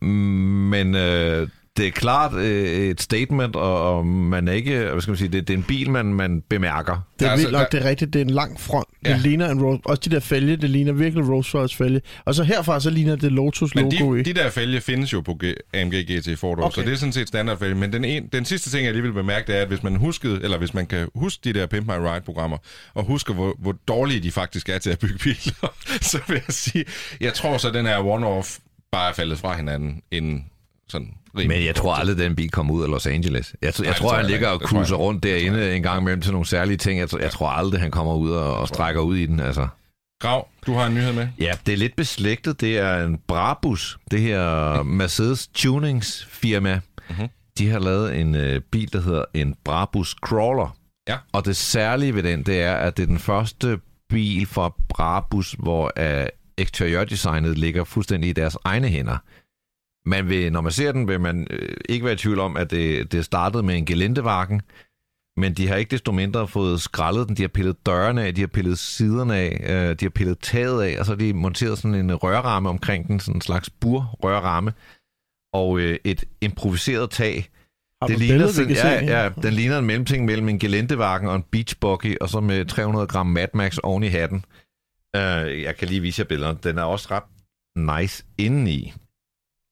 Speaker 2: Mm, Men øh, det er klart øh, et statement, og, og man er ikke, hvad skal man sige, det, det er en bil, man, man bemærker.
Speaker 3: Det er
Speaker 4: Altså,
Speaker 3: vildt nok,
Speaker 4: der-
Speaker 3: det er rigtigt. Det er en lang front.
Speaker 4: Ja.
Speaker 3: Det ligner en Rolls... Også de der fælge, det ligner virkelig Rolls Royce fælge. Og så herfra, så ligner det Lotus
Speaker 4: Men
Speaker 3: logo
Speaker 4: de,
Speaker 3: i.
Speaker 4: de der fælge findes jo på G- AMG GT Ford okay.
Speaker 3: Okay.
Speaker 4: så det er sådan set standardfælge. Men den, en, den sidste ting, jeg lige vil bemærke, det er, at hvis man huskede, eller hvis man kan huske de der Pimp My Ride-programmer, og husker, hvor, hvor dårlige de faktisk er til at bygge biler, så vil jeg sige, jeg tror så, den her one-off bare er faldet fra hinanden inden sådan rimelig.
Speaker 2: Men jeg tror aldrig, den bil kommer ud af Los Angeles. Jeg, jeg
Speaker 4: det
Speaker 2: tror,
Speaker 4: tror
Speaker 2: han
Speaker 4: jeg
Speaker 2: ligger og
Speaker 4: jeg
Speaker 2: cruiser rundt derinde en gang imellem til nogle særlige ting. Jeg, tror- jeg tror aldrig, han kommer ud og, og strækker ud i den. Altså.
Speaker 4: Grav, du har en nyhed med.
Speaker 2: Ja, det er lidt beslægtet. Det er en Brabus, det her Mercedes Tunings firma.
Speaker 4: Mhm.
Speaker 2: De har lavet en øh, bil, der hedder en Brabus Crawler.
Speaker 4: Ja.
Speaker 2: Og det særlige ved den, det er, at det er den første bil fra Brabus, hvor øh, eksteriørdesignet ligger fuldstændig i deres egne hænder. Man vil, når man ser den, vil man øh, ikke være i tvivl om, at det, det startede med en gelentevagen, Men de har ikke desto mindre fået skrællet den. De har pillet dørene af, de har pillet siderne af, øh, de har pillet taget af, og så har de monteret sådan en rørramme omkring den, sådan en slags burrørramme, og øh, et improviseret tag.
Speaker 3: Har
Speaker 2: Det ligner, sådan,
Speaker 3: se?
Speaker 2: ja, ja, den ligner en mellemting mellem en gelentevagen og en beach buggy, og så med 300 gram Mad Max oven i hatten. Uh, jeg kan lige vise jer billederne. Den er også ret nice indeni.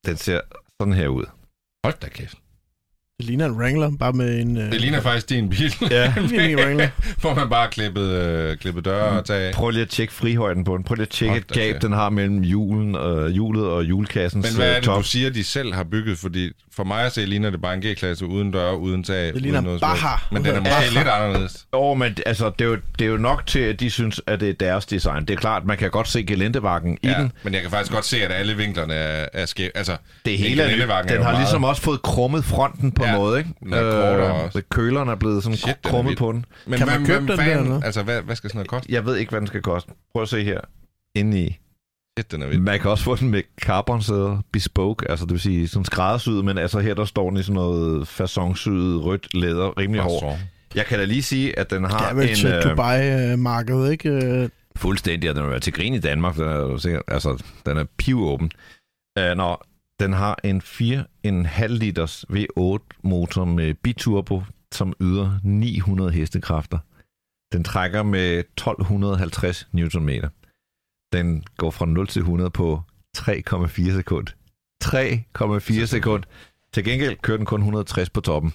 Speaker 2: Den ser sådan her ud.
Speaker 4: Hold da kæft.
Speaker 3: Det ligner en Wrangler, bare med en... Øh,
Speaker 4: Det ligner faktisk din bil.
Speaker 2: Ja.
Speaker 3: en Wrangler.
Speaker 4: Hvor man bare klippet, øh, klippet døre og tage af.
Speaker 2: Prøv lige at tjekke frihøjden på den. Prøv lige at tjekke et gab, den har mellem julen og, hjulet og julekassens
Speaker 4: Men hvad er
Speaker 2: øh,
Speaker 4: det,
Speaker 2: top.
Speaker 4: du siger, de selv har bygget? Fordi for mig at se, ligner det bare en G-klasse uden døre, uden tag,
Speaker 3: Det ligner
Speaker 4: uden noget helst. Men den er måske lidt anderledes.
Speaker 2: Åh, oh, men altså, det er, jo, det er jo nok til, at de synes, at det er deres design. Det er klart, man kan godt se gelentevakken i
Speaker 4: Ja,
Speaker 2: den.
Speaker 4: men jeg kan faktisk godt se, at alle vinklerne er, er skæve. Altså,
Speaker 2: Det hele er Den
Speaker 4: jo
Speaker 2: har
Speaker 4: meget-
Speaker 2: ligesom også fået krummet fronten på en
Speaker 4: Ja,
Speaker 2: måde, ikke?
Speaker 4: den er kortere også.
Speaker 2: Køleren er blevet sådan
Speaker 4: Shit, den er
Speaker 2: krummet
Speaker 4: vild.
Speaker 2: på den.
Speaker 4: Men
Speaker 3: Kan man
Speaker 4: hvem-
Speaker 3: købe
Speaker 4: hvem
Speaker 3: den der,
Speaker 4: fanden-
Speaker 3: eller?
Speaker 4: Altså, hvad, hvad skal sådan noget koste?
Speaker 2: Jeg ved ikke, hvad den skal koste. Prøv at se her. Indeni.
Speaker 4: Shit, den er vild.
Speaker 2: Man kan også få den med carbon-sæder, bespoke, altså det vil sige sådan skræddersyet, men altså her der står den i sådan noget fasonsyet rødt læder, rimelig hård. Jeg kan da lige sige, at den
Speaker 3: Det
Speaker 2: har
Speaker 3: er vel til
Speaker 2: en... Øh,
Speaker 3: Dubai-markedet, ikke? Øh,
Speaker 2: fuldstændig, og den vil være til grin i Danmark, den er, sikkert, altså den er pivåben. Uh, når den har en 4,5 liters V8-motor med biturbo, som yder 900 hestekræfter. Den trækker med 1250 Nm. Den går fra 0 til 100 på 3,4 sekund. 3,4 sekund. Til gengæld kører den kun 160 på toppen.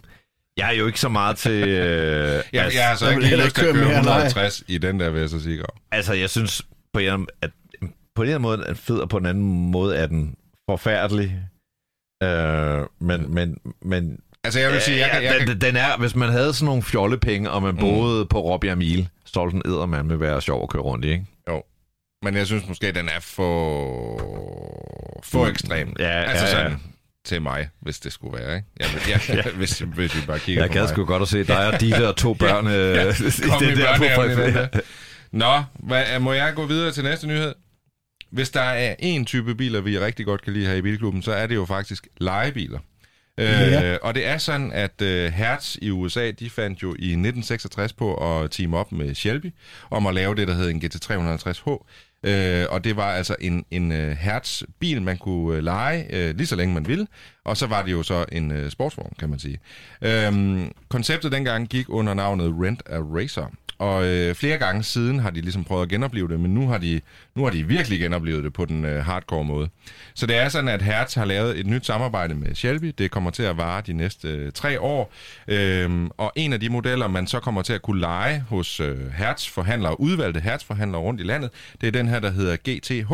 Speaker 2: Jeg er jo ikke så meget til... Øh,
Speaker 4: Jeg,
Speaker 2: altså,
Speaker 4: jeg har så ikke lyst til at
Speaker 3: køre
Speaker 4: køre
Speaker 3: mere, nej.
Speaker 4: 150 i den der, vil jeg så sige.
Speaker 2: Altså, jeg synes på en, at på en måde er den fed, og på en anden måde er den forfærdelig. Øh, men, men, men
Speaker 4: Altså, jeg vil sige, jeg, kan- jeg,
Speaker 2: den,
Speaker 4: kan-
Speaker 2: den er, hvis man havde sådan nogle fjollepenge, og man
Speaker 4: Mm.
Speaker 2: boede på Robbie Amil, så ville den eddermand med være sjov at køre rundt i, ikke?
Speaker 4: men jeg synes måske, den er for, for ekstrem.
Speaker 2: Ja,
Speaker 4: Altså
Speaker 2: ja, ja.
Speaker 4: sådan til mig, hvis det skulle være, ikke? Jeg, jeg, jeg, hvis, hvis vi bare kigger
Speaker 2: Jeg gad
Speaker 4: mig.
Speaker 2: sgu godt at se dig og Dille og to børn øh,
Speaker 4: Ja,
Speaker 2: i den
Speaker 4: i
Speaker 2: der
Speaker 4: i den
Speaker 2: på
Speaker 4: der. Nå, hvad, må jeg gå videre til næste nyhed? Hvis der er en type biler, vi rigtig godt kan lide her i Bilklubben, så er det jo faktisk legebiler.
Speaker 3: Ja.
Speaker 4: Øh, og det er sådan, at øh, Hertz i USA, de fandt jo i 1966 på at team op med Shelby om at lave det, der hed en GT350H. Øh, og det var altså en, en øh, Hertz-bil, man kunne øh, lege øh, lige så længe man ville. Og så var det jo så en øh, sportsvogn, kan man sige. Øhm, konceptet dengang gik under navnet Rent a Racer. Og øh, flere gange siden har de ligesom prøvet at genopleve det, men nu har de, nu har de virkelig genoplevet det på den øh, hardcore måde. Så det er sådan, at Hertz har lavet et nyt samarbejde med Shelby. Det kommer til at vare de næste øh, tre år. Øhm, og en af de modeller, man så kommer til at kunne lege hos øh, Hertz-forhandlere, udvalgte Hertz-forhandlere rundt i landet, det er den her, der hedder GTH.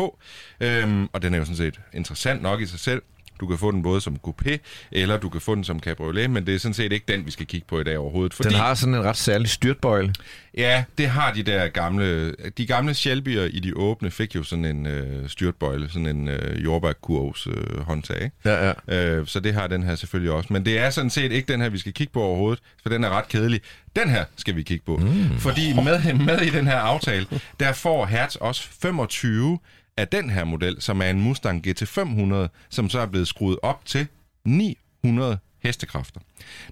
Speaker 4: Øhm, og den er jo sådan set interessant nok i sig selv. Du kan få den både som coupé, eller du kan få den som cabriolet, men det er sådan set ikke den, vi skal kigge på i dag overhovedet. Fordi,
Speaker 2: Den har sådan en ret særlig styrtbøjle.
Speaker 4: Ja, det har de der gamle... De gamle Shelby'er i de åbne fik jo sådan en øh, styrtbøjle, sådan en øh, jordbærkurvs øh, håndtag?
Speaker 2: Ja, ja.
Speaker 4: Øh, så det har den her selvfølgelig også. Men det er sådan set ikke den her, vi skal kigge på overhovedet, for den er ret kedelig. Den her skal vi kigge på. Mm. Fordi med, med i den her aftale, der får Hertz også 25 af den her model, som er en Mustang GT500, som så er blevet skruet op til 900 hestekræfter.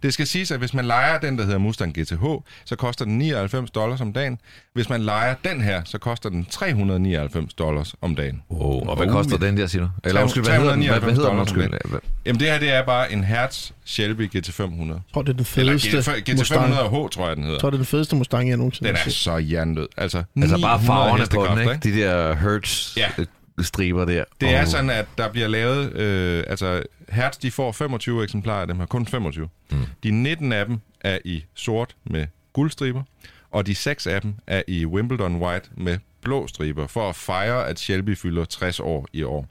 Speaker 4: Det skal siges, at hvis man leger den, der hedder Mustang GTH, så koster den 99 dollars om dagen. Hvis man leger den her, så koster den 399 dollars om dagen.
Speaker 2: Wow. Og hvad koster den der, siger du? Eller undskyld, hvad hedder den? Hvad, hvad hedder den? Undskyld.
Speaker 4: Jamen det her, det er bare en Hertz Shelby GT500.
Speaker 3: Jeg tror, det er den
Speaker 4: Eller
Speaker 3: fedeste
Speaker 4: GT,
Speaker 3: Mustang.
Speaker 4: GT500H, tror jeg, den
Speaker 3: Jeg
Speaker 4: hedder.
Speaker 3: tror, det er den fedeste Mustang, jeg nogensinde
Speaker 4: Den
Speaker 3: har
Speaker 4: er
Speaker 3: set.
Speaker 4: så jerndød. Altså,
Speaker 2: Altså bare
Speaker 4: 900
Speaker 2: farverne på den, ikke? De der hertz
Speaker 4: Ja.
Speaker 2: Striber der.
Speaker 4: Det er sådan, at der bliver lavet... Øh, altså, Hertz, de får 25 eksemplarer af dem her. Kun 25. Mm. De 19 af dem er i sort med guldstriber, og de 6 af dem er i Wimbledon White med blå striber, for at fejre, at Shelby fylder 60 år i år.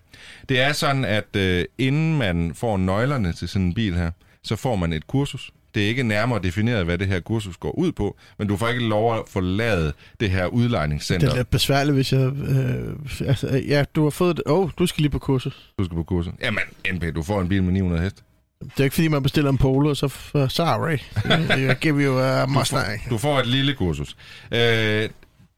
Speaker 4: Det er sådan, at øh, inden man får nøglerne til sådan en bil her, så får man et kursus. Det er ikke nærmere defineret, hvad det her kursus går ud på, men du får ikke lov at forlade det her udlejningscenter.
Speaker 3: Det er lidt besværligt, hvis jeg... Øh, altså, ja, du har fået. Åh, oh, du skal lige på kursus.
Speaker 4: Du skal på kursus. Jamen, NP, du får en bil med 900 heste.
Speaker 3: Det er ikke, fordi man bestiller en polo, og så... Uh, sorry. Jeg give you a Mustang.
Speaker 4: Du får et lille kursus. Øh,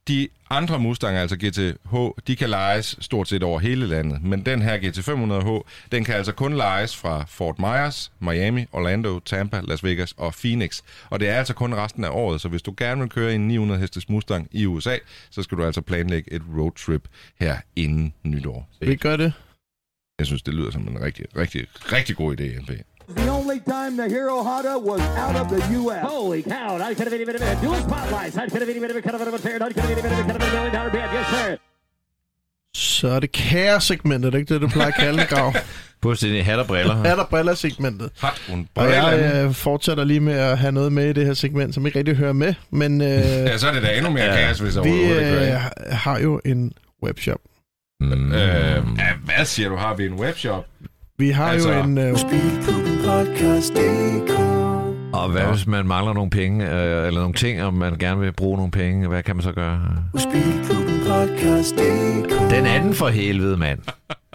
Speaker 4: de andre Mustanger, altså GTH, de kan lejes stort set over hele landet. Men den her GT500H, den kan altså kun lejes fra Fort Myers, Miami, Orlando, Tampa, Las Vegas og Phoenix. Og det er altså kun resten af året, så hvis du gerne vil køre en 900 hestes Mustang i USA, så skal du altså planlægge et roadtrip her inden nytår.
Speaker 3: Vi gør det.
Speaker 4: Jeg synes, det lyder som en rigtig, rigtig, rigtig god idé, NP.
Speaker 5: The only time the Hero Honda was out of the U.S. Holy cow! I could have been even a dual spotlights. I could have been even a cut of a fair. I could have been even a cut of a million dollar bid. Yes, sir.
Speaker 3: Så er det kæresegmentet, ikke det, du plejer at kalde det, Grav?
Speaker 2: Fuldstændig hat og briller.
Speaker 3: Hat og briller-segmentet.
Speaker 4: Hat und
Speaker 3: Og jeg øh, fortsætter lige med at have noget med i det her segment, som ikke rigtig hører med. Men øh,
Speaker 4: Ja, så er det da endnu mere
Speaker 2: Ja.
Speaker 4: kaos, hvis
Speaker 3: vi øh, har jo en webshop.
Speaker 2: Mm.
Speaker 4: Øh, ja, hvad siger du? Har vi en webshop?
Speaker 3: Vi har
Speaker 4: Altså-
Speaker 3: jo en... Øh,
Speaker 2: Og hvad hvis man mangler nogle penge, øh, eller nogle ting, og man gerne vil bruge nogle penge, hvad kan man så gøre? Den anden for helvede, mand.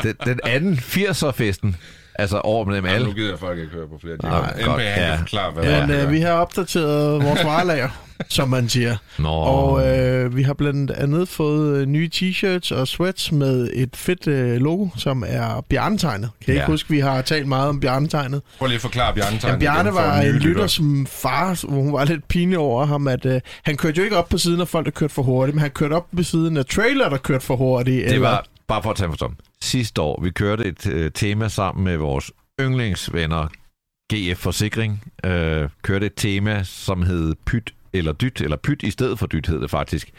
Speaker 2: Den, den anden 80'er-festen. Altså over med dem
Speaker 4: Ja,
Speaker 2: alle.
Speaker 4: nu gider folk ikke høre på flere
Speaker 2: Nej,
Speaker 4: timer.
Speaker 2: godt, ja.
Speaker 4: forklare, hvad
Speaker 2: Ja.
Speaker 4: det
Speaker 3: men øh, vi har opdateret vores varelager, som man siger.
Speaker 2: Nå,
Speaker 3: Og øh, vi har blandt andet fået øh, nye t-shirts og sweats med et fedt øh, logo, som er bjørnetegnet. Kan I
Speaker 2: Ja.
Speaker 3: ikke huske, vi har talt meget om bjørnetegnet?
Speaker 4: Prøv lige at forklare Bjarne
Speaker 3: Ja. Bjarne var en lytter som far, hvor hun var lidt pinlig over ham, at øh, han kørte jo ikke op på siden af folk, der kørte for hurtigt, men han kørte op på siden af trailer, der kørte for hurtigt.
Speaker 2: det var, bare for at tage for tom. Sidste år, vi kørte et øh, tema sammen med vores yndlingsvenner, GF Forsikring, øh, kørte et tema, som hed Pyt eller Dyt, eller Pyt i stedet for Dyt hed det faktisk.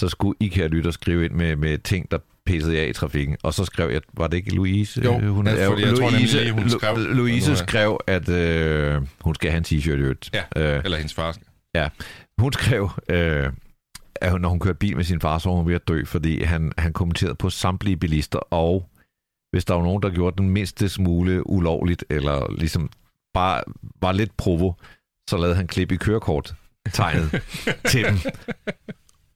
Speaker 2: Så skulle I, kære lytter, skrive ind med, med ting, der pissede af i trafikken. Og så skrev jeg, var det ikke Louise?
Speaker 4: Jo,
Speaker 2: hun,
Speaker 4: ja, fordi jeg tror nemlig lige, hun skrev-
Speaker 2: Louise
Speaker 4: Ja.
Speaker 2: skrev, at øh, hun skal have en t-shirt i øvrigt.
Speaker 4: Ja,
Speaker 2: Øh,
Speaker 4: eller hendes far. skal.
Speaker 2: hun skrev, øh, at hun- når hun kørte bil med sin far, så var hun ved at dø, fordi han, han kommenterede på samtlige bilister, og hvis der var nogen, der gjorde den mindste smule ulovligt, eller ligesom bare var lidt provo, så lavede han klip i kørekort tegnet til dem.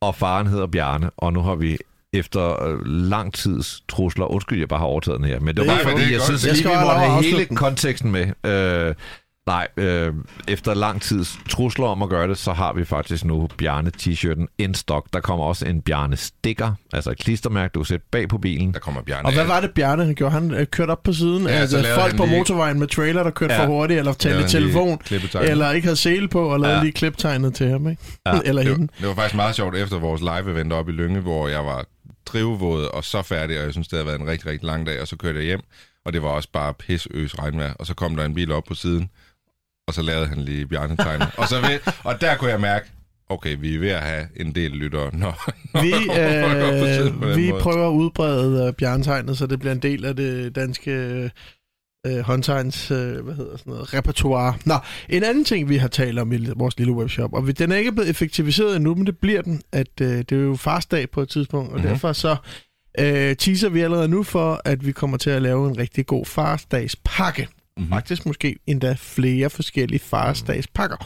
Speaker 2: Og faren hedder Bjarne, og nu har vi efter øh, lang tids trusler, undskyld, jeg bare har overtaget den her, men det var bare fordi,
Speaker 4: godt.
Speaker 2: jeg synes
Speaker 3: Jeg
Speaker 2: lige,
Speaker 3: skal
Speaker 2: vi
Speaker 3: have
Speaker 2: må
Speaker 3: lov at
Speaker 2: have hele konteksten med. Øh, nej, øh, efter lang tids trusler om at gøre det, så har vi faktisk nu Bjarne t-shirten in stock. Der kommer også en Bjarne sticker, altså et klistermærke, du kan sætte bag på bilen.
Speaker 4: Der kommer Bjarne.
Speaker 3: Og hvad var det, Bjarne han gjorde? Han øh, kørte op på siden
Speaker 4: Ja,
Speaker 3: altså, folk på
Speaker 4: lige-
Speaker 3: motorvejen med trailer, der kørte
Speaker 2: Ja.
Speaker 3: for hurtigt, eller talte i telefon, eller ikke havde sele på, og lavede
Speaker 2: Ja.
Speaker 3: lige kliptegnet til ham, ikke?
Speaker 2: Ja.
Speaker 3: eller
Speaker 4: det,
Speaker 3: hende.
Speaker 4: var, det var faktisk meget sjovt efter vores live-event oppe i Lynge, hvor jeg var drivvåd og så færdig, og jeg synes, det havde været en rigtig, rigtig lang dag, og så kørte jeg hjem, og det var også bare pisøs regnvejr, og så kom der en bil op på siden, og så lavede han lige bjørnetegnet. og, så ved, og der kunne jeg mærke, okay, vi er ved at have en del lyttere, når, når
Speaker 3: Vi,
Speaker 4: på
Speaker 3: øh, vi
Speaker 4: måde.
Speaker 3: prøver at udbrede øh, bjørnetegnet, så det bliver en del af det danske øh, håndtegns, øh, hvad hedder sådan noget, repertoire. Nå, en anden ting, vi har talt om i vores lille webshop, og vi, den er ikke blevet effektiviseret endnu, men det bliver den, at øh, det er jo farsdag på et tidspunkt, og
Speaker 4: Mhm.
Speaker 3: mm-hmm. derfor så øh, teaser vi allerede nu for, at vi kommer til at lave en rigtig god farsdagspakke.
Speaker 4: Mhm.
Speaker 3: Mm-hmm. Faktisk måske endda flere forskellige farsdagspakker.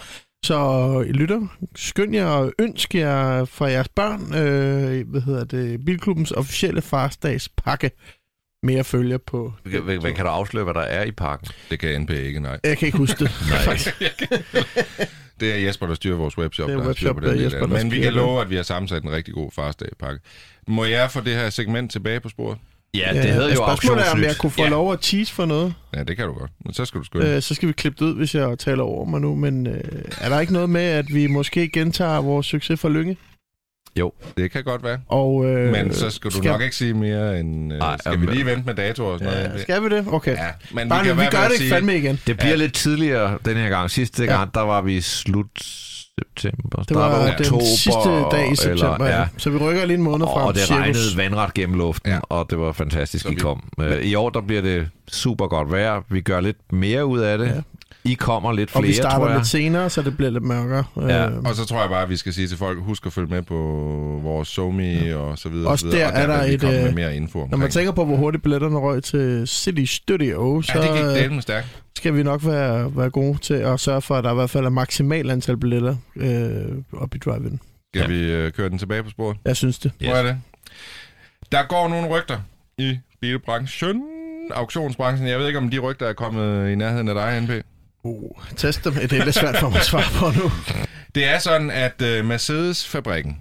Speaker 3: Så I lytter, skynd jer og ønsk jer fra jeres børn, øh, hvad hedder det, Bilklubbens officielle farsdagspakke. Mere følger på...
Speaker 2: Hvad, hvad, hvad kan du afsløre, hvad der er i parken?
Speaker 4: Det kan NP ikke, nej.
Speaker 3: Jeg kan ikke huske det.
Speaker 2: Nej.
Speaker 4: Det er Jesper, der styrer vores webshop.
Speaker 3: Det er
Speaker 4: der
Speaker 3: webshop,
Speaker 4: på
Speaker 3: der er
Speaker 4: den del
Speaker 3: Jesper, der
Speaker 4: Men vi kan love, at vi har sammensat en rigtig god farsdagpakke. Må jeg få det her segment tilbage på sporet?
Speaker 2: Ja, det hedder jo
Speaker 3: Spørgsmålet er, om jeg kunne få
Speaker 4: Ja.
Speaker 3: lov at tease for noget.
Speaker 4: Ja, det kan du godt. Men så skal du skynde.
Speaker 3: Øh, så skal vi klippe det ud, hvis jeg taler over mig nu. Men øh, er der ikke noget med, at vi måske gentager vores succes for Lynge?
Speaker 4: Det kan godt være.
Speaker 3: Og, øh,
Speaker 4: Men så skal du
Speaker 3: skal-
Speaker 4: nok ikke sige mere end... Øh,
Speaker 2: Ej,
Speaker 4: skal vi
Speaker 2: jamen-
Speaker 4: lige vente med datoer og sådan noget?
Speaker 3: Ja, skal vi det? Okay.
Speaker 4: Ja, men
Speaker 3: Bare,
Speaker 4: vi
Speaker 3: vi,
Speaker 4: kan
Speaker 3: vi
Speaker 4: være
Speaker 3: gør det ikke
Speaker 4: sige,
Speaker 3: fandme igen.
Speaker 2: Det bliver
Speaker 4: Ja.
Speaker 2: lidt tidligere den her gang. Sidste
Speaker 3: Ja.
Speaker 2: gang, der var vi slut september.
Speaker 3: Det var
Speaker 2: start af
Speaker 3: den
Speaker 2: oktober,
Speaker 3: sidste dag i september,
Speaker 2: Eller,
Speaker 3: ja.
Speaker 2: ja.
Speaker 3: Så vi rykker lige en måned frem.
Speaker 2: Og det
Speaker 3: cirkus.
Speaker 2: regnede vandret gennem luften,
Speaker 4: Ja.
Speaker 2: og det var fantastisk,
Speaker 4: Så
Speaker 2: I
Speaker 4: vi-
Speaker 2: kom. Øh, I år der bliver det super godt vejr. Vi gør lidt mere ud af det.
Speaker 3: Ja.
Speaker 2: I kommer lidt
Speaker 3: Og
Speaker 2: flere,
Speaker 3: vi starter
Speaker 2: tror jeg.
Speaker 3: lidt senere, så det bliver lidt mørkere.
Speaker 2: Ja.
Speaker 3: Øh,
Speaker 4: Og så tror jeg bare, at vi skal sige til folk, husk at følge med på vores SoMe ja. og så videre.
Speaker 3: Også
Speaker 4: og så videre.
Speaker 3: der er
Speaker 4: og der
Speaker 3: der
Speaker 4: vil vi
Speaker 3: et,
Speaker 4: komme med
Speaker 3: øh,
Speaker 4: mere info
Speaker 3: Når
Speaker 4: omkring.
Speaker 3: man tænker på, hvor hurtigt billetterne røg til City Studio, så
Speaker 4: Ja, det gik
Speaker 3: øh,
Speaker 4: stærkt.
Speaker 3: skal vi nok være, være gode til at sørge for, at der i hvert fald er maksimal antal billetter øh, op i drive-in.
Speaker 4: Skal
Speaker 2: Ja.
Speaker 4: vi øh, køre den tilbage på sporet?
Speaker 3: Jeg synes det.
Speaker 4: Hvor er det? Der går nogle rygter i bilbranchen, auktionsbranchen. Jeg ved ikke, om de rygter er kommet i nærheden af dig, NP.
Speaker 3: Uh, test dem. Det er lidt svært for mig at svare på nu.
Speaker 4: Det er sådan, at uh, Mercedes-fabrikken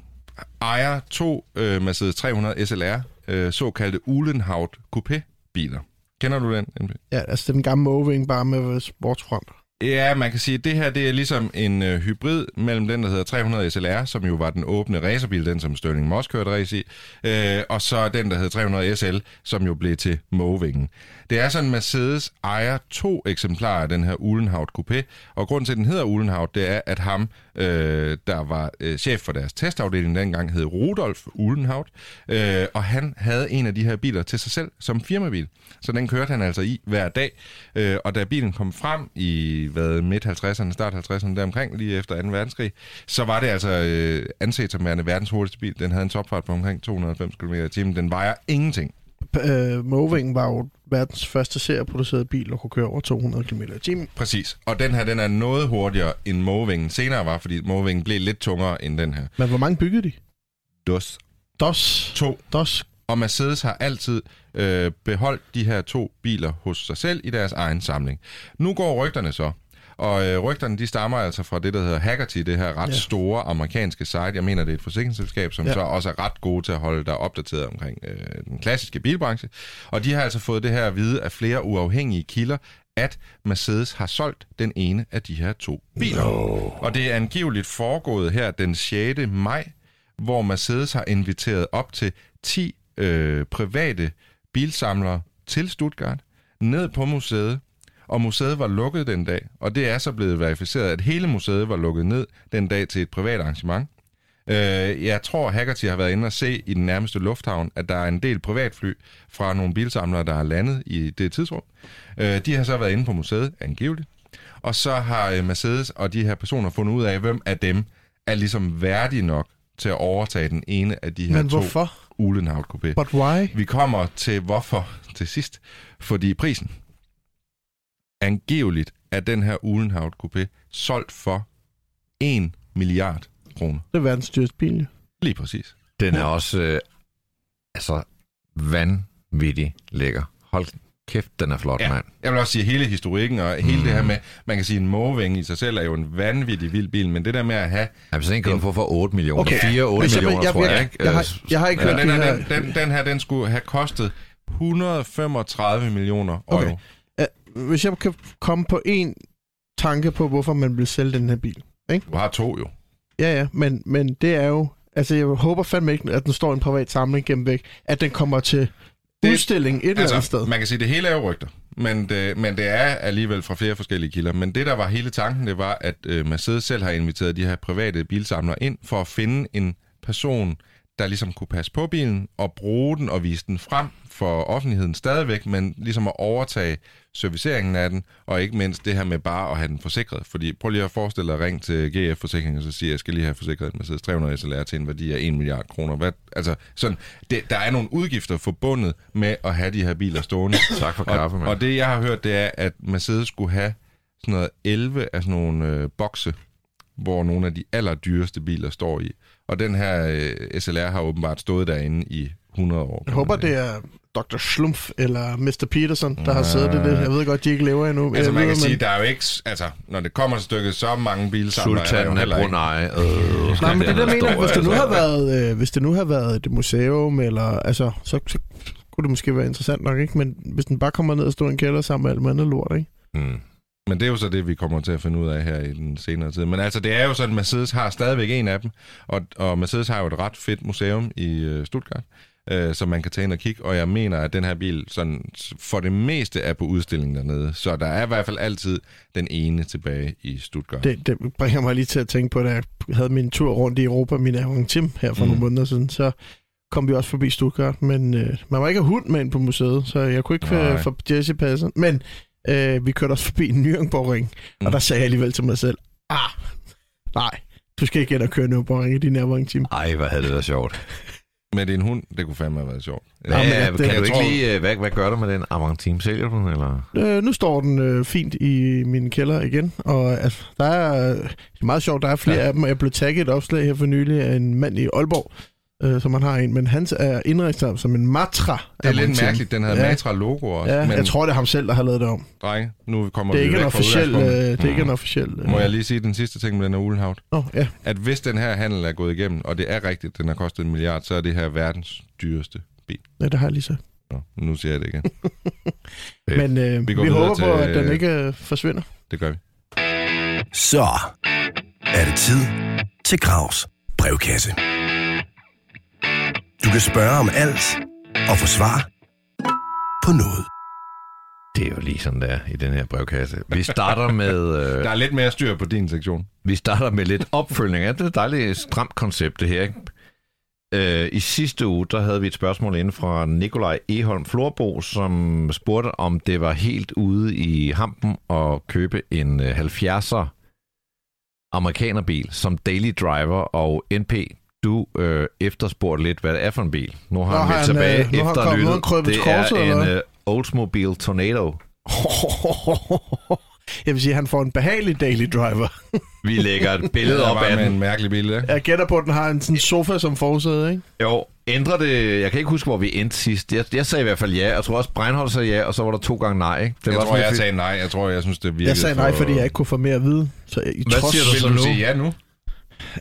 Speaker 4: ejer to øh, Mercedes 300 SLR, øh, såkaldte Uhlenhaut Coupé-biler. Kender du den? NB?
Speaker 3: Ja, altså den gamle Moving bare med sportsfront.
Speaker 4: Ja, man kan sige, at det her det er ligesom en øh, hybrid mellem den, der hedder 300 SLR, som jo var den åbne racerbil, den som Stirling Moss kørte race i, øh, og så den, der hedder 300 SL, som jo blev til Movingen. Det er sådan, Mercedes ejer to eksemplarer af den her Uhlenhaut Coupé, og grund til, at den hedder Uhlenhaut, det er, at ham, øh, der var øh, chef for deres testafdeling dengang, hed Rudolf Uhlenhaut, øh, og han havde en af de her biler til sig selv som firmabil. Så den kørte han altså i hver dag, øh, og da bilen kom frem i hvad, midt 50'erne, start 50'erne deromkring, lige efter 2. verdenskrig, så var det altså øh, anset som værende verdens hurtigste bil. Den havde en topfart på omkring 290 km i timen. Den vejer ingenting.
Speaker 3: Øh, Moving var jo verdens første serieproducerede bil, der kunne køre over 200 km i timen.
Speaker 4: Præcis. Og den her, den er noget hurtigere end Movingen senere var, fordi Movingen blev lidt tungere end den her.
Speaker 3: Men hvor mange byggede de?
Speaker 4: Dus
Speaker 3: DOS.
Speaker 4: to.
Speaker 3: DOS.
Speaker 4: Og Mercedes har altid øh, beholdt de her to biler hos sig selv i deres egen samling. Nu går rygterne så. Og øh, rygterne, de stammer altså fra det, der hedder Haggerty, det her ret
Speaker 3: Ja.
Speaker 4: store amerikanske site. Jeg mener, det er et forsikringsselskab, som
Speaker 3: ja.
Speaker 4: så også er ret gode til at holde dig opdateret omkring øh, den klassiske bilbranche. Og de har altså fået det her at vide af flere uafhængige kilder, at Mercedes har solgt den ene af de her to biler. No. Og det er angiveligt foregået her den 6. maj, hvor Mercedes har inviteret op til 10 øh, private bilsamlere til Stuttgart, ned på museet, og museet var lukket den dag, og det er så blevet verificeret, at hele museet var lukket ned den dag til et privat arrangement. Øh, jeg tror, Haggerty har været inde og se i den nærmeste lufthavn, at der er en del privatfly fra nogle bilsamlere, der har landet i det tidsrum. Øh, de har så været inde på museet, angiveligt. Og så har øh, Mercedes og de her personer fundet ud af, hvem af dem er ligesom værdige nok til at overtage den ene af de her
Speaker 3: Men
Speaker 4: to
Speaker 3: hvorfor?
Speaker 4: Uhlenhaut Coupé.
Speaker 3: But why?
Speaker 4: Vi kommer til hvorfor til sidst. Fordi prisen. Angiveligt er den her Uhlenhaut Coupé solgt for 1 milliard kroner.
Speaker 3: Det er verdens dyreste bil.
Speaker 4: Lige præcis.
Speaker 2: Den er også øh, altså vanvittig lækker. Hold kæft, den er flot, ja.
Speaker 4: Ja.
Speaker 2: mand.
Speaker 4: Jeg vil også sige, hele historikken og hele det her med, man kan sige, en Moving i sig selv er jo en vanvittig vild bil, men det der med at have...
Speaker 2: Altså, den kan du få for 8 millioner.
Speaker 3: Okay.
Speaker 2: Okay. 4-8
Speaker 3: Hvis jeg-
Speaker 2: millioner,
Speaker 3: jeg-
Speaker 2: tror jeg,
Speaker 3: jeg-
Speaker 2: ikke?
Speaker 3: jeg har- jeg har ikke
Speaker 4: Ja,
Speaker 3: hørt
Speaker 4: den, her, den, den, den her, den skulle have kostet 135 millioner euro.
Speaker 3: Okay. Hvis jeg kan komme på en tanke på, hvorfor man vil sælge den her bil.
Speaker 4: Du har to jo.
Speaker 3: Ja, ja, men, men det er jo... Altså, jeg håber fandme ikke, at den står i en privat samling gennem væk. At den kommer til
Speaker 4: Det-
Speaker 3: udstilling et eller andet sted.
Speaker 4: man kan sige, at det hele er jo rygter, men det, men det er alligevel fra flere forskellige kilder. Men det, der var hele tanken, det var, at øh, Mercedes selv har inviteret de her private bilsamlere ind for at finde en person, der ligesom kunne passe på bilen og bruge den og vise den frem for offentligheden stadigvæk, men ligesom at overtage serviceringen af den, og ikke mindst det her med bare at have den forsikret. Fordi prøv lige at forestille dig at ringe til GF Forsikring og så sige, at jeg skal lige have forsikret en Mercedes 300 SLR til en værdi af 1 milliard kroner. Hvad, altså, sådan, det, der er nogle udgifter forbundet med at have de her biler stående.
Speaker 2: Tak for kaffe,
Speaker 4: og, og det, jeg har hørt, det er, at Mercedes skulle have sådan noget 11 af sådan nogle øh, bokse, hvor nogle af de allerdyreste biler står i. Og den her øh, SLR har åbenbart stået derinde i 100 år.
Speaker 3: Jeg håber, det er Dr. Schlumpf eller Mr. Peterson, der har siddet i det. Jeg ved godt, de ikke lever endnu.
Speaker 4: Altså,
Speaker 3: Jeg
Speaker 4: man kan sige,
Speaker 3: men-
Speaker 4: der er jo ikke... Altså, når det kommer til stykket, så mange bilsamlere er der jo heller ikke.
Speaker 2: Brunei. Øh,
Speaker 3: Nej, men det der mener, hvis det nu har været, øh, hvis det nu har været et museum, eller, altså, så, så kunne det måske være interessant nok, ikke? Men hvis den bare kommer ned og står i en kælder sammen med alt andet lort, ikke?
Speaker 2: Mm.
Speaker 4: Men det er jo så det, vi kommer til at finde ud af her i den senere tid. Men altså, det er jo sådan, at Mercedes har stadigvæk en af dem, og, og Mercedes har jo et ret fedt museum i øh, Stuttgart, øh, som man kan tage ind og kigge, og jeg mener, at den her bil sådan, for det meste er på udstilling dernede. Så der er i hvert fald altid den ene tilbage i Stuttgart.
Speaker 3: Det, det bringer mig lige til at tænke på, da jeg havde min tur rundt i Europa, min Avantime her for mm. Nogle måneder siden, så kom vi også forbi Stuttgart, men øh, man var ikke hund med ind på museet, så jeg kunne ikke få Jesse passet. Men øh, vi kørte også forbi Nürnberg mm. og der sagde jeg alligevel til mig selv, ah, nej, du skal ikke ind og køre Nürnberg i din Avantime.
Speaker 2: Ej, hvad havde det været sjovt.
Speaker 4: Med din hund, det kunne fandme have været sjovt.
Speaker 2: Ja, ja,
Speaker 3: det-
Speaker 2: kan
Speaker 3: jeg
Speaker 2: du ikke
Speaker 4: tror-
Speaker 2: lige... øh, Hvad, hvad gør du med den Avantime? Sælger du den, eller?
Speaker 3: Øh, nu står den øh, fint i min kælder igen, og altså, der er, øh, det er meget sjovt, der er flere ja. af dem, og jeg blev tagget et opslag her for nylig af en mand i Aalborg, øh, som han har en, men hans er indrettet som en Matra.
Speaker 4: Det er lidt
Speaker 3: Montin.
Speaker 4: mærkeligt, den havde
Speaker 3: Ja.
Speaker 4: Matra-logo også.
Speaker 3: Ja,
Speaker 4: men,
Speaker 3: jeg tror, det er ham selv, der har lavet det om.
Speaker 4: drenge, nu kommer
Speaker 3: Det er
Speaker 4: vi
Speaker 3: ikke en officiel... Øh, det er ikke en officiel... Øh.
Speaker 4: Må jeg lige sige den sidste ting med den her Ulenhavn?
Speaker 3: Nå, ja.
Speaker 4: At hvis den her handel er gået igennem, og det er rigtigt, den har kostet en milliard, så er det her verdens dyreste bil.
Speaker 3: ja, det har jeg lige sagt.
Speaker 4: Nå, nu siger jeg det igen.
Speaker 3: Men øh,
Speaker 4: Vi
Speaker 3: vi, håber på,
Speaker 4: til,
Speaker 3: at den
Speaker 4: øh,
Speaker 3: ikke øh, forsvinder.
Speaker 4: Det gør vi.
Speaker 1: Så er det tid til Gravs brevkasse. Du kan spørge om alt og få svar på noget.
Speaker 2: Det er jo lige sådan der i den her brevkasse. Vi starter med, øh,
Speaker 4: Der er lidt mere styr på din sektion.
Speaker 2: vi starter med lidt opfølgning. Ja, det er et dejligt stramt koncept, det her. Ikke? Øh, I sidste uge, der havde vi et spørgsmål inde fra Nikolaj Eholm Florbo, som spurgte, om det var helt ude i hampen at købe en øh, 70'er amerikanerbil som daily driver, og NP, du øh, efterspurgte lidt, hvad det er for en bil. Nu har
Speaker 3: Nå,
Speaker 2: han
Speaker 3: han,
Speaker 2: tilbage
Speaker 3: øh, nu har han krøbet
Speaker 2: Det
Speaker 3: korset,
Speaker 2: er en øh, Oldsmobile Tornado.
Speaker 3: Jeg vil sige, at han får en behagelig daily driver.
Speaker 2: Vi lægger et billede op af
Speaker 4: med
Speaker 2: den.
Speaker 4: en mærkelig bil, ikke?
Speaker 3: Jeg gætter på, at den har en sådan sofa som forsæde, ikke?
Speaker 2: Jo, ændrer det... Jeg kan ikke huske, hvor vi endte sidst. Jeg, jeg sagde i hvert fald ja. Jeg tror også, Breinholt sagde ja, og så var der to gange nej. Ikke? Det
Speaker 4: jeg
Speaker 2: var
Speaker 4: tror, jeg
Speaker 2: lidt-
Speaker 4: sagde nej. Jeg tror, jeg synes, det virkede
Speaker 3: Jeg sagde nej,
Speaker 4: for...
Speaker 3: fordi jeg ikke kunne få mere at vide. Så i
Speaker 2: Hvad
Speaker 3: trods,
Speaker 2: siger du
Speaker 4: Vil
Speaker 2: så
Speaker 4: du
Speaker 2: nu?
Speaker 4: sige ja nu?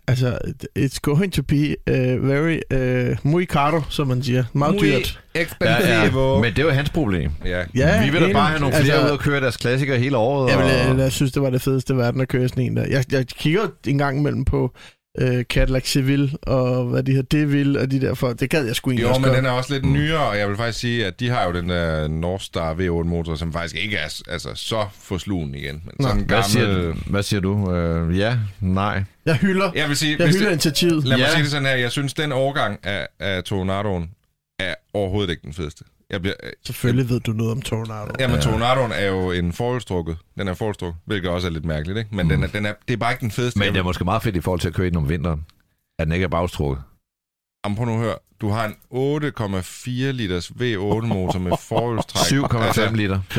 Speaker 3: Altså, it's going to be uh, very uh, muy caro, som man siger. Meget dyrt.
Speaker 2: Ja,
Speaker 4: expensive.
Speaker 2: ja. Men det er jo hans problem.
Speaker 4: Ja.
Speaker 3: Ja,
Speaker 2: vi vil da bare have nogle flere
Speaker 3: Altså-
Speaker 2: ud og køre deres klassikere hele året.
Speaker 3: Jeg,
Speaker 2: og...
Speaker 3: vil, jeg synes, det var det fedeste i verden at køre sådan en der. Jeg, jeg kigger en gang imellem på uh, Cadillac Seville og hvad de her Deville og de der for. Det gad jeg sgu egentlig
Speaker 4: Jo,
Speaker 3: også
Speaker 4: men
Speaker 3: gøre.
Speaker 4: den er også lidt nyere, og jeg vil faktisk sige, at de har jo den der North Star V8-motor, som faktisk ikke er altså, så forslugen igen. Men sådan en
Speaker 2: Hvad siger,
Speaker 4: gammel...
Speaker 2: du? hvad siger du? Øh, ja, nej.
Speaker 3: Jeg hylder,
Speaker 4: Jeg vil sige,
Speaker 3: jeg
Speaker 4: hvis
Speaker 3: hylder
Speaker 4: det,
Speaker 3: initiativet.
Speaker 4: lad mig
Speaker 2: Ja.
Speaker 4: sige det sådan her, jeg synes, den overgang af, af Tornadoen er overhovedet ikke den fedeste. Jeg bliver,
Speaker 3: Selvfølgelig ved du noget om Tornado.
Speaker 4: Jamen, ja. Tornadoen er jo en forholdstrukket. Den er forholdstrukket, hvilket også er lidt mærkeligt, ikke? Men mm. den er, den er, det er bare ikke den fedeste.
Speaker 2: Men
Speaker 4: Jeg
Speaker 2: det er måske meget fedt i forhold til at køre i den om vinteren. At den ikke er bagstrukket.
Speaker 4: Jamen, prøv nu at høre. Du har en 8,4 liters V8-motor med forholdstræk.
Speaker 2: 7,5 liter. 7,5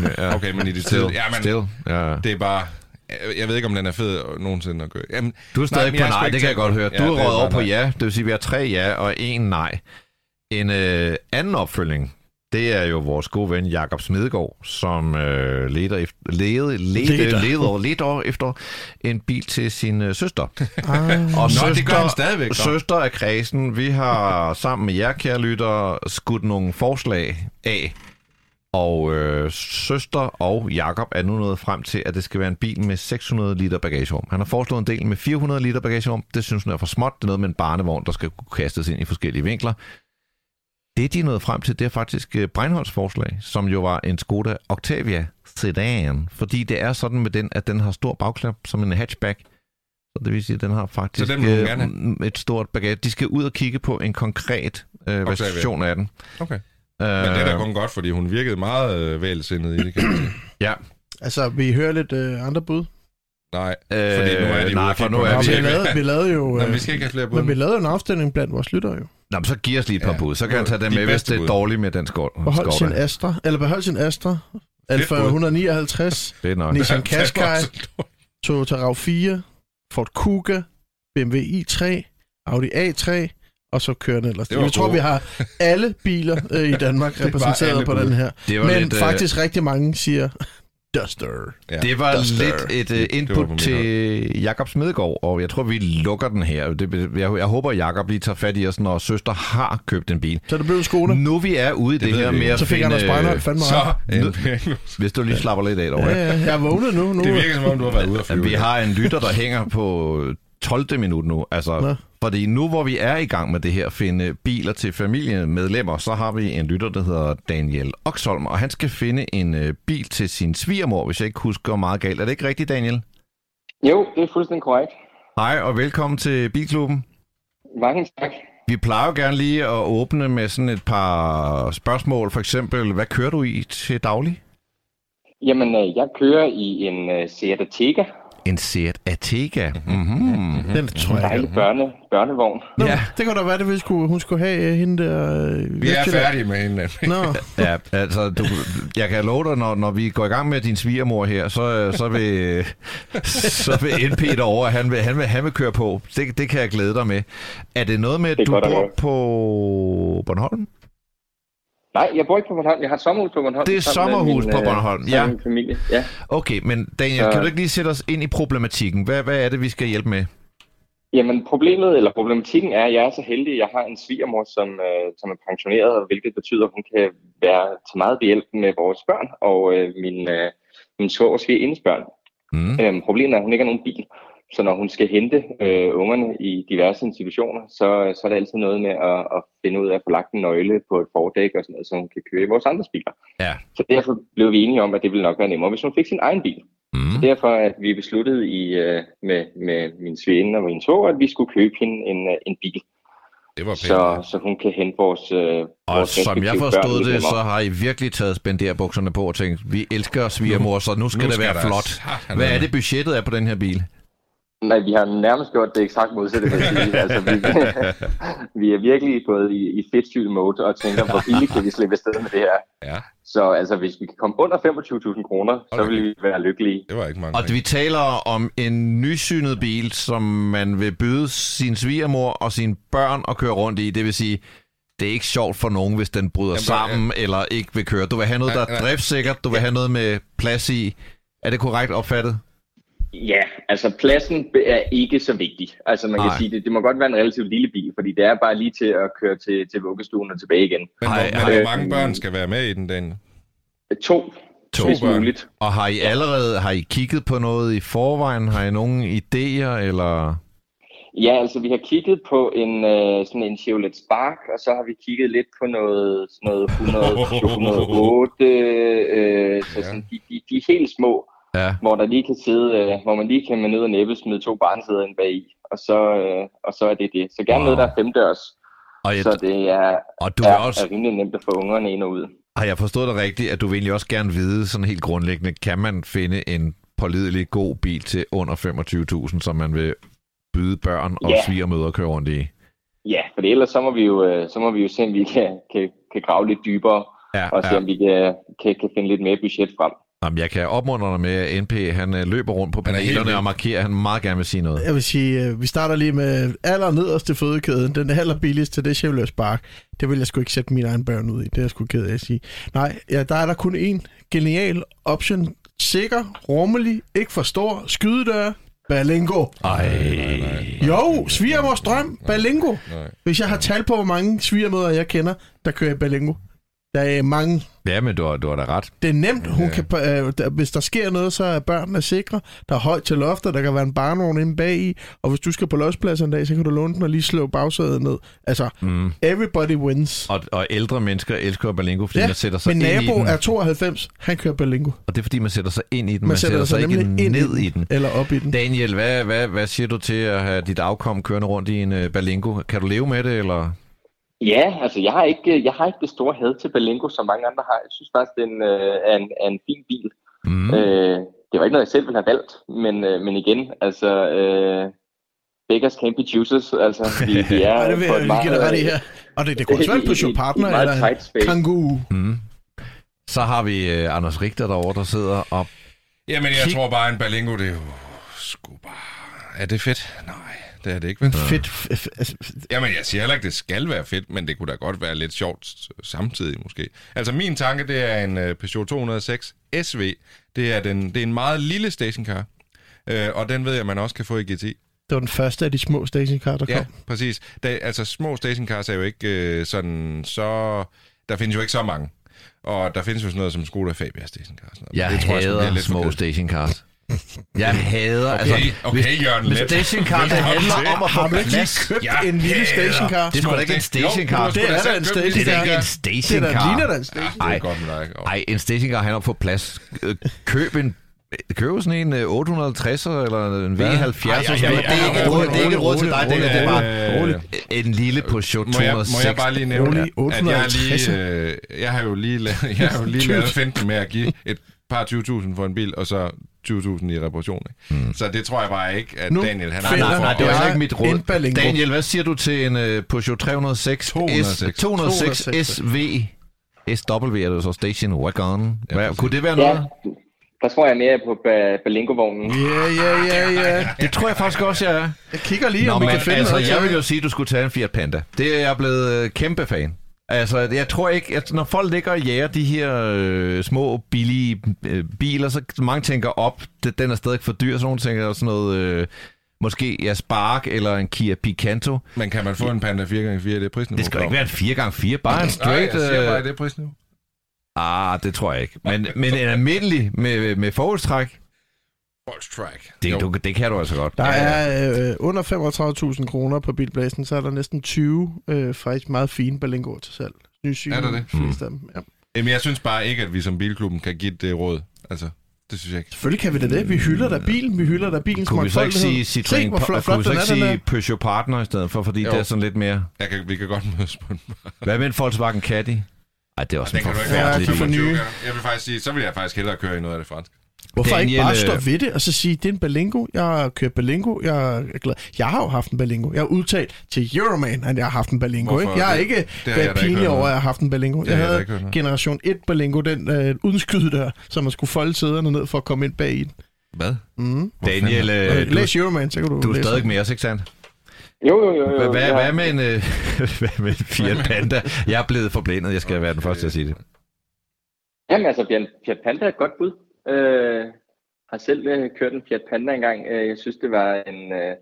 Speaker 2: liter. Ja.
Speaker 4: Okay, men i det
Speaker 2: Still.
Speaker 4: tid... Jamen,
Speaker 2: Still. Ja.
Speaker 4: det er bare... jeg- Jeg ved ikke, om den er fed nogensinde at køre. Jamen,
Speaker 2: Du er stadig
Speaker 4: men
Speaker 2: på
Speaker 4: jeg
Speaker 2: nej, det kan jeg godt høre.
Speaker 4: Ja,
Speaker 2: Du er
Speaker 4: er
Speaker 2: røget over på
Speaker 4: nej.
Speaker 2: ja, det vil sige, at vi har tre ja og en nej. En øh, anden opfølging, det er jo vores gode ven Jakob Smedegaard, som øh, leder efter, leder, leder,
Speaker 3: Leder.
Speaker 2: leder, leder efter en bil til sin øh, søster.
Speaker 3: Ah,
Speaker 2: Og
Speaker 4: Nå, det gør han stadigvæk, dog.
Speaker 2: Søster af kredsen, vi har sammen med jer, kære lyttere, skudt nogle forslag af. Og øh, søster og Jakob er nu nået frem til, at det skal være en bil med 600 liter bagagerum. Han har foreslået en del med 400 liter bagagerum. Det synes hun er for småt. Det er noget med en barnevogn, der skal kunne kastes ind i forskellige vinkler. Det, de nået frem til, det er faktisk øh, Breinholds forslag, som jo var en Skoda Octavia sedan. Fordi det er sådan med den, at den har stor bagklap som en hatchback. Så det vil sige, at den har faktisk
Speaker 4: Så den vil
Speaker 2: øh,
Speaker 4: gerne
Speaker 2: m- et stort bagage. De skal ud og kigge på en konkret øh, version af den.
Speaker 4: Okay.
Speaker 2: Øh,
Speaker 4: Men det er da kun godt, fordi hun virkede meget øh, vælsindet i det, kan.
Speaker 2: Ja,
Speaker 3: altså, vi hører lidt øh, andre bud.
Speaker 4: Nej,
Speaker 2: øh,
Speaker 4: fordi nu er de
Speaker 2: nej, for nu er vi...
Speaker 3: vi,
Speaker 4: ikke-
Speaker 3: lavede, vi lavede jo...
Speaker 4: Nå,
Speaker 3: Øh,
Speaker 4: vi skal ikke have flere bud.
Speaker 3: men vi lavede en afstemning blandt vores lyttere jo.
Speaker 2: Nå, men så giv os lige et par
Speaker 4: Ja.
Speaker 2: bud. Så kan han tage dem
Speaker 4: De
Speaker 2: med, hvis det er
Speaker 4: bud.
Speaker 2: dårligt med den skål.
Speaker 3: Behold sin. Astra, eller behold sin Astra, Alfa
Speaker 4: bud.
Speaker 3: 159,
Speaker 2: Det er nok.
Speaker 3: Nissan Qashqai, Toyota RAV4, Ford Kuga, BMW i3, Audi A3, og så kører den ellers. Jeg tror,
Speaker 4: gode.
Speaker 3: vi har alle biler øh, i Danmark repræsenteret på
Speaker 4: bud.
Speaker 3: den her.
Speaker 2: Det var
Speaker 3: Men
Speaker 2: lidt, øh,
Speaker 3: faktisk rigtig mange siger Duster.
Speaker 4: Ja.
Speaker 2: Det var
Speaker 3: Duster.
Speaker 2: lidt et uh,
Speaker 4: Det
Speaker 2: input til Jakob Smedegaard, og jeg tror, vi lukker den her. Det, jeg, jeg håber, Jakob lige tager fat i os, når søster har købt en bil.
Speaker 3: Så det blev Skoda.
Speaker 2: Nu vi er ude i det,
Speaker 4: ved
Speaker 2: her med at
Speaker 3: Så fik. Anders Breinholt fandme
Speaker 4: Så en
Speaker 2: Hvis du lige slapper lidt af
Speaker 3: Ja,
Speaker 2: derovre.
Speaker 3: ja, jeg er vågnet nu. nu.
Speaker 4: Det virker som om, du har været ude At flyve.
Speaker 2: vi har en lytter, der hænger på 12. minut nu. Altså,
Speaker 3: Nå.
Speaker 2: Fordi nu hvor vi er i gang med det her, finde biler til familiemedlemmer, så har vi en lytter, der hedder Daniel Oxholm, og han skal finde en øh, bil til sin svigermor, hvis jeg ikke husker meget galt. Er det ikke rigtigt, Daniel?
Speaker 6: Jo, det er fuldstændig korrekt.
Speaker 2: Hej, og velkommen til Bilklubben.
Speaker 6: Mange tak.
Speaker 2: Vi plejer jo gerne lige at åbne med sådan et par spørgsmål. For eksempel, hvad kører du i til daglig?
Speaker 6: Jamen, øh, jeg kører i en uh, Seat Ateca
Speaker 2: En Seat Atega. Mm-hmm.
Speaker 3: Den tror jeg.
Speaker 6: Dejlig børne, børnevogn.
Speaker 3: Nå,
Speaker 2: Ja.
Speaker 3: det kunne da være, det vi skulle, hun skulle have øh, hende der... øh,
Speaker 4: Vi er færdige med hende.
Speaker 3: Nå,
Speaker 2: Ja, altså, du, jeg kan love dig, når, når vi går i gang med din svigermor her, så, så, vil, så vil NP derovre, han vil, han vil, han vil køre på. Det, det kan jeg glæde dig med. Er det noget med, at
Speaker 6: Det
Speaker 2: du bor på Bornholm?
Speaker 6: Nej, jeg bor ikke på Bornholm. Jeg har et sommerhus på Bornholm.
Speaker 2: Det er sommerhus
Speaker 6: min,
Speaker 2: på
Speaker 6: øh,
Speaker 2: Bornholm, ja.
Speaker 6: min familie. Ja.
Speaker 2: Okay, men Daniel,
Speaker 6: Så-
Speaker 2: kan du ikke lige sætte os ind i problematikken? Hvad, hvad er det, vi skal hjælpe med?
Speaker 6: Jamen problemet, eller problematikken er, at jeg er så heldig, at jeg har en svigermor, som, øh, som er pensioneret, hvilket betyder, at hun kan være til meget behjælp med vores børn og øh, min, øh, min svogers hendes børn.
Speaker 2: Mm.
Speaker 6: Øhm, problemet er, at hun ikke har nogen bil. Så når hun skal hente øh, ungerne i diverse institutioner, så, så er det altid noget med at, at finde ud af at få lagt en nøgle på et fordæk og sådan noget, så hun kan køre i vores andre biler.
Speaker 2: Ja.
Speaker 6: Så derfor blev vi enige om, at det ville nok være nemmere, hvis hun fik sin egen bil.
Speaker 2: Mm.
Speaker 6: Derfor at vi besluttede i, øh, med, med min svigerinde og min svoger, at vi skulle købe hende en, øh, en bil,
Speaker 4: Det var pænt.
Speaker 6: så, så hun kan hente vores, øh,
Speaker 2: Og
Speaker 6: vores
Speaker 2: som jeg forstod
Speaker 6: børn
Speaker 2: det, så har I virkelig taget spenderbukserne på og tænkt, vi elsker svigermor, så nu skal
Speaker 4: nu
Speaker 2: det
Speaker 4: skal
Speaker 2: være flot.
Speaker 4: satan
Speaker 2: Hvad er det budgettet er på den her bil?
Speaker 6: Nej, vi har nærmest gjort det eksakt modsatte. vil jeg sige. altså, vi, vi er virkelig gået i, i fedtsyl mode og tænker, hvor billigt kan vi slippe afsted med det her.
Speaker 4: Ja,
Speaker 6: Så altså, hvis vi kan komme under 25.000 kroner, så
Speaker 4: Hold da
Speaker 6: vil vi være lykkelige.
Speaker 4: det var ikke mange
Speaker 2: Og vi taler om en nysynet bil, som man vil byde sin svigermor og sine børn at køre rundt i. Det vil sige, det er ikke sjovt for nogen, hvis den bryder
Speaker 4: Jamen,
Speaker 2: sammen eller ikke vil køre. Du vil have noget, der er
Speaker 4: nej.
Speaker 2: driftsikkert. Du vil have noget med plads i. Er det korrekt opfattet?
Speaker 6: Ja, altså pladsen er ikke så vigtig. Altså man kan
Speaker 2: Nej.
Speaker 6: sige, det, det må godt være en relativt lille bil, fordi det er bare lige til at køre til, til vuggestuen og tilbage igen.
Speaker 4: Men,
Speaker 2: Ej,
Speaker 4: hvor, mange børn skal være med i den, den?
Speaker 6: To,
Speaker 2: To
Speaker 6: hvis
Speaker 4: børn.
Speaker 6: muligt.
Speaker 2: Og har I allerede har I kigget på noget i forvejen? Har I nogle idéer, eller...
Speaker 6: Ja, altså vi har kigget på en øh, sådan en Chevrolet Spark, og så har vi kigget lidt på noget, sådan noget 100, 108, øh, så sådan, de, de, de er helt små,
Speaker 2: Ja.
Speaker 6: hvor der lige kan sidde, øh, hvor man lige kan med nød og næppe smide to barnsæder ind bag i, og så, øh, og så er det det. Så gerne
Speaker 2: Wow.
Speaker 6: noget, der er femdørs,
Speaker 2: Og, jeg,
Speaker 6: så det er,
Speaker 2: og du
Speaker 6: er,
Speaker 2: også,
Speaker 6: er rimelig nemt at få ungerne ind og ud.
Speaker 2: har jeg forstået dig rigtigt, at du vil egentlig også gerne vide, sådan helt grundlæggende, kan man finde en pålidelig god bil til under 25.000, som man vil byde børn og
Speaker 6: Ja.
Speaker 2: svigermøder køre rundt i?
Speaker 6: Ja, for ellers så må vi jo, øh, så må vi jo se, om vi kan, kan, kan grave lidt dybere,
Speaker 2: Ja,
Speaker 6: og se,
Speaker 2: ja.
Speaker 6: om vi kan, kan, kan finde lidt mere budget frem.
Speaker 2: Jamen, jeg kan opmuntre dig med, at NP han øh, løber rundt på
Speaker 4: er
Speaker 2: panelerne og markerer, at han meget gerne vil sige noget.
Speaker 3: jeg vil sige, øh, vi starter lige med aller nederste fødekæden. Den aller billigste, det er Chevrolet Spark. Det vil jeg sgu ikke sætte mine egne børn ud i. Det er jeg sgu ked af at sige. Nej, ja, der er der kun én genial option. Sikker, rummelig, ikke for stor, skydedør, Balingo.
Speaker 2: Ej.
Speaker 3: Jo, svigermors drøm, Balingo.
Speaker 4: Nej.
Speaker 3: Hvis jeg har tal på, hvor mange svigermøder jeg kender, der kører i Balingo. Der er mange.
Speaker 2: Ja, men du har, du har da ret.
Speaker 3: Det er nemt. Hun
Speaker 4: Ja.
Speaker 3: kan, øh, der, hvis der sker noget, så er børnene sikre. Der er højt til loftet, der kan være en barnvogn inde bag i. Og hvis du skal på lodspladsen en dag, så kan du låne den og lige slå bagsædet ned. Altså,
Speaker 2: Mm.
Speaker 3: everybody wins.
Speaker 2: Og, og ældre mennesker elsker Berlingo, fordi
Speaker 3: Ja,
Speaker 2: man sætter sig
Speaker 3: Min
Speaker 2: ind i
Speaker 3: nabo
Speaker 2: den.
Speaker 3: er 92. Han kører Balingo.
Speaker 2: Og det er fordi, man sætter sig ind i den. Man,
Speaker 3: Man
Speaker 2: sætter, sig ikke
Speaker 3: nemlig ind
Speaker 2: ned i den.
Speaker 3: Eller op i den.
Speaker 2: Daniel, hvad, hvad, hvad siger du til at have dit afkom kørende rundt i en uh, Berlingo? Kan du leve med det, eller?
Speaker 6: Ja, altså jeg har ikke, jeg har ikke det store had til Balingo, som mange andre har. Jeg synes faktisk, det er en, øh, er en, er en fin bil.
Speaker 2: Mm.
Speaker 6: Øh, det var ikke noget, jeg selv ville have valgt, men, øh, men igen, altså, øh, beggars can't be choosers. Altså, vi, vi er
Speaker 3: Ja, det vil
Speaker 6: på et
Speaker 3: dig ret i her. Og det, det kunne Peugeot
Speaker 6: i- i
Speaker 3: Partner
Speaker 6: meget
Speaker 3: eller Kangoo.
Speaker 2: Mm. Så har vi uh, Anders Richter derovre, der sidder og...
Speaker 4: Jamen, jeg
Speaker 2: Kig-
Speaker 4: tror bare, en Berlingo, det er jo sgu bare... Er det fedt? Nej, det er det ikke, vel?
Speaker 3: Fedt. f- f- altså,
Speaker 4: Jamen, jeg siger heller ikke, det skal være fedt, men det kunne da godt være lidt sjovt samtidig måske. Altså, min tanke, det er en uh, Peugeot 206 SV. Det er, den, det er en meget lille stationcar, uh, og den ved jeg, man også kan få i GT.
Speaker 3: Det var den første af de små stationcar, der
Speaker 4: Ja,
Speaker 3: kom.
Speaker 4: præcis. Da, altså, små stationcars er jo ikke øh, sådan så... Der findes jo ikke så mange. Og der findes jo sådan noget som Skoda Fabia stationcar. og Sådan noget.
Speaker 2: Jeg
Speaker 4: det tror er
Speaker 2: hader
Speaker 4: lidt for
Speaker 2: små stationcars. Jeg hader...
Speaker 4: Okay,
Speaker 2: altså,
Speaker 4: okay,
Speaker 2: hvis,
Speaker 4: Jørgen Let.
Speaker 2: stationcar, det handler om at få plads.
Speaker 3: købt
Speaker 4: Jeg
Speaker 3: en lille stationcar?
Speaker 2: Det er sgu da ikke en stationcar.
Speaker 4: Jo,
Speaker 3: Det er da en
Speaker 4: købt
Speaker 2: Det er da ikke en
Speaker 3: Det
Speaker 2: stationcar.
Speaker 3: ligner da en stationcar.
Speaker 4: Det er godt med dig. ikke?
Speaker 2: Ej, en stationcar handler om at få plads. Øh, Køb en Køb sådan en øh, 850'er eller en V70.
Speaker 4: Ej, ej,
Speaker 2: Det er ikke råd- det er ikke råd til dig, det er bare
Speaker 4: rolig.
Speaker 2: en lille Peugeot
Speaker 4: Må jeg,
Speaker 2: 206.
Speaker 4: må jeg bare lige nævne,
Speaker 3: Rolig,
Speaker 4: at jeg, har
Speaker 3: 850.
Speaker 4: lige, øh, jeg har jo lige, jeg har jo lige lavet finten med at give et par 20.000 for en bil, og så 20.000 i reparation. Ikke? Mm. Så det tror jeg bare ikke, at
Speaker 3: Nu
Speaker 4: Daniel han
Speaker 3: finder
Speaker 2: Nej, nej, det var ikke mit råd. Daniel, hvad siger du til en uh, Peugeot 306,
Speaker 4: 206.
Speaker 2: S, 206
Speaker 3: 206.
Speaker 2: SV SW, er det så Station Wagon? Hvad,
Speaker 4: præcis.
Speaker 2: kunne det være
Speaker 6: Ja,
Speaker 2: noget?
Speaker 6: der tror jeg mere på Balingo-vognen.
Speaker 3: Ja, ja, ja, ja.
Speaker 2: Det tror jeg faktisk også, jeg er.
Speaker 3: Jeg kigger lige,
Speaker 2: Nå,
Speaker 3: om vi kan finde
Speaker 2: altså,
Speaker 3: noget.
Speaker 2: jeg vil jo sige, at du skulle tage en Fiat Panda. Det er jeg blevet øh, kæmpe fan. Altså, jeg tror ikke, at når folk ligger og jager de her øh, små, billige øh, biler, så mange tænker op, det, den er stadig for dyr, så nogle tænker sådan noget, øh, måske ja, Spark eller en Kia Picanto.
Speaker 4: Men kan man få en Panda 4x4 i det prisniveau?
Speaker 2: Det skal ikke være en 4x4, bare en
Speaker 4: Nej,
Speaker 2: straight...
Speaker 4: jeg siger bare i
Speaker 2: Øh,
Speaker 4: det prisniveau.
Speaker 2: ah, det tror jeg ikke. Men, men en almindelig med, med forholdstræk,
Speaker 4: track.
Speaker 2: det, du, det kan du altså godt.
Speaker 3: Der er øh, under 35.000 kroner på bilblæsen, så er der næsten 20 øh, faktisk meget fine Berlingoer til salg. Nye syge,
Speaker 4: Er der det?
Speaker 3: fleste af dem. Ja.
Speaker 4: Jamen, jeg synes bare ikke, at vi som bilklubben kan give det råd. Altså, det synes jeg ikke.
Speaker 3: Selvfølgelig kan vi da det. Vi hylder da bilen. Vi hylder da bilens
Speaker 2: Kunne vi så ikke sige
Speaker 3: Se,
Speaker 2: Citroën,
Speaker 3: hvor flot,
Speaker 2: kunne vi så ikke sige. Peugeot Partner i stedet for, fordi
Speaker 4: Jo.
Speaker 2: det er sådan lidt mere...
Speaker 4: Jeg kan, vi kan godt mødes på den.
Speaker 2: Hvad med en Volkswagen Caddy? Ej, det er også
Speaker 4: Den
Speaker 2: en
Speaker 4: ikke
Speaker 3: Ja,
Speaker 4: være
Speaker 3: de
Speaker 4: til
Speaker 3: for
Speaker 4: 25
Speaker 3: nye.
Speaker 4: gerne. Jeg vil faktisk sige, så vil jeg faktisk hellere køre i noget af det franske.
Speaker 3: Hvorfor
Speaker 2: Daniel,
Speaker 3: ikke bare
Speaker 2: øh,
Speaker 3: stå ved det, og så sige, det er en Berlingo, jeg har kørt Berlingo, jeg er glad. Jeg har jo haft en Berlingo. Jeg har udtalt til Euroman, at jeg har haft en Berlingo.
Speaker 4: Hvorfor?
Speaker 3: Ikke? Jeg har
Speaker 4: Det-
Speaker 3: ikke
Speaker 4: jeg
Speaker 3: været pinlig over, at jeg har haft en Berlingo.
Speaker 4: Det
Speaker 3: Jeg
Speaker 4: jeg
Speaker 3: havde
Speaker 4: noget.
Speaker 3: generation 1 Berlingo, den øh, uden skydedør, så man skulle folde sæderne ned for at komme ind bag i den.
Speaker 4: Hvad?
Speaker 3: Mm.
Speaker 2: Daniel,
Speaker 3: Øh,
Speaker 2: øh, du,
Speaker 3: Læs Euroman, så kan du
Speaker 2: du er
Speaker 3: læse
Speaker 2: stadig med os, ikke sandt?
Speaker 6: Jo, jo, jo. jo.
Speaker 2: Hvad,
Speaker 6: Ja.
Speaker 2: hvad med en øh, hvad med en Fiat Panda? Jeg er blevet forblændet, jeg skal være den første til at sige det.
Speaker 6: Jamen altså, Fiat Fiat Panda er et godt bud. Øh, har selv øh, kørt en Fiat Panda engang. Øh, jeg synes, det var en, øh,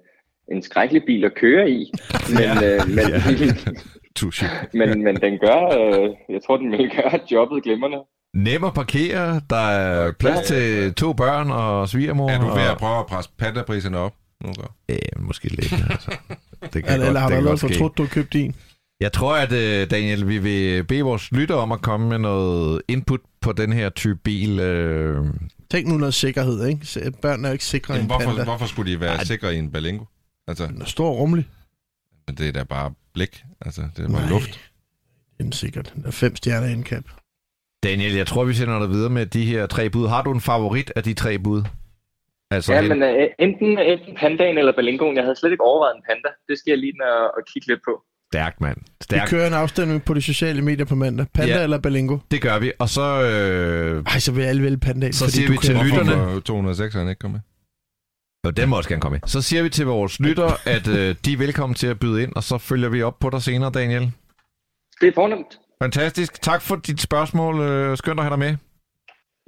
Speaker 6: en skrækkelig bil at køre i. Men, øh, men,
Speaker 4: Touché.
Speaker 6: men, men den gør, øh, jeg tror, den vil gøre jobbet glimrende.
Speaker 2: Nem at parkere, der er plads til to børn og svigermor.
Speaker 4: Er du ved
Speaker 2: og,
Speaker 4: at prøve at presse pandapriserne op? Nu gør.
Speaker 2: Ja, måske lidt. Altså. Det kan
Speaker 3: Eller, eller har du allerede
Speaker 2: godt
Speaker 3: fortrudt, du har købt din?
Speaker 2: Jeg tror, at øh, Daniel, vi vil bede vores lytter om at komme med noget input på den her type bil. Øh,
Speaker 3: Tænk nu noget sikkerhed, ikke? Børn er jo ikke sikre i
Speaker 4: Jamen,
Speaker 3: en
Speaker 4: hvorfor,
Speaker 3: panda.
Speaker 4: hvorfor skulle de være sikre i en Berlingo? Altså,
Speaker 3: Den er stor og rummelig.
Speaker 4: men det er da bare blik. Altså, det er bare
Speaker 3: Nej.
Speaker 4: luft.
Speaker 3: Den er sikkert. Den er fem stjerner indkab.
Speaker 2: Daniel, jeg tror, vi sender dig videre med de her tre bud. Har du en favorit af de tre bud? Altså,
Speaker 6: Ja,
Speaker 2: hen-
Speaker 6: men øh, enten, enten Pandaen eller Berlingoen. Jeg havde slet ikke overvejet en Panda. Det skal jeg lige og, og kigge lidt på.
Speaker 2: Stærkt, mand.
Speaker 3: Vi
Speaker 2: Stærkt.
Speaker 3: kører en afstemning på de sociale medier på mandag. Panda
Speaker 2: Ja.
Speaker 3: eller Berlingo?
Speaker 2: Det gør vi. Og så... Øh,
Speaker 3: Ej, så vil alle vælge Pandaen.
Speaker 2: Så
Speaker 3: fordi
Speaker 2: siger vi til lytterne-
Speaker 4: Hvorfor 206'eren ikke komme med?
Speaker 2: og den må også gerne komme med. Så siger vi til vores lytter, at øh, de er velkommen til at byde ind, og så følger vi op på dig senere, Daniel.
Speaker 6: Det er fornemt.
Speaker 2: Fantastisk. Tak for dit spørgsmål. Øh, skønt at have dig med.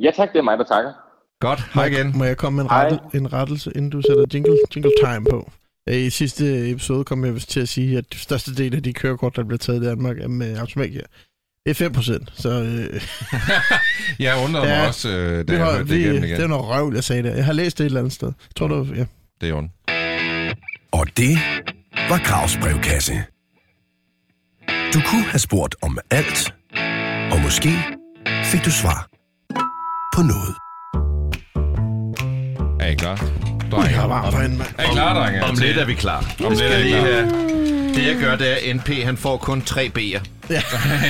Speaker 6: Ja tak, det er mig, der takker.
Speaker 2: Godt. Hej igen.
Speaker 3: Må jeg komme med en,
Speaker 6: Hej.
Speaker 3: rettel, en rettelse, inden du sætter jingle, jingle time på? Øh, I sidste episode kom jeg til at sige, at det største del af de kørekort, der bliver taget i Danmark, er med automatgear. Det er 5 procent, så øh,
Speaker 4: Jeg undrede
Speaker 3: Ja,
Speaker 4: mig også, øh, da jeg
Speaker 3: har,
Speaker 4: hørte det
Speaker 3: vi,
Speaker 4: igennem
Speaker 3: det er
Speaker 4: igen.
Speaker 3: noget røvl, jeg sagde der. Jeg har læst det et eller andet sted. Jeg tror du, ja.
Speaker 4: Det er ondt.
Speaker 1: Og det var Gravs brevkasse. Du kunne have spurgt om alt, og måske fik du svar på noget.
Speaker 4: Er I klar?
Speaker 3: Jeg
Speaker 4: Drenge.
Speaker 3: har varmt herinde, mand.
Speaker 4: Er I klar, drenge?
Speaker 2: Om lidt er vi klar.
Speaker 4: Om lidt er vi klar.
Speaker 2: Det jeg gør, det er, NP han får kun tre B'er.
Speaker 3: Ja.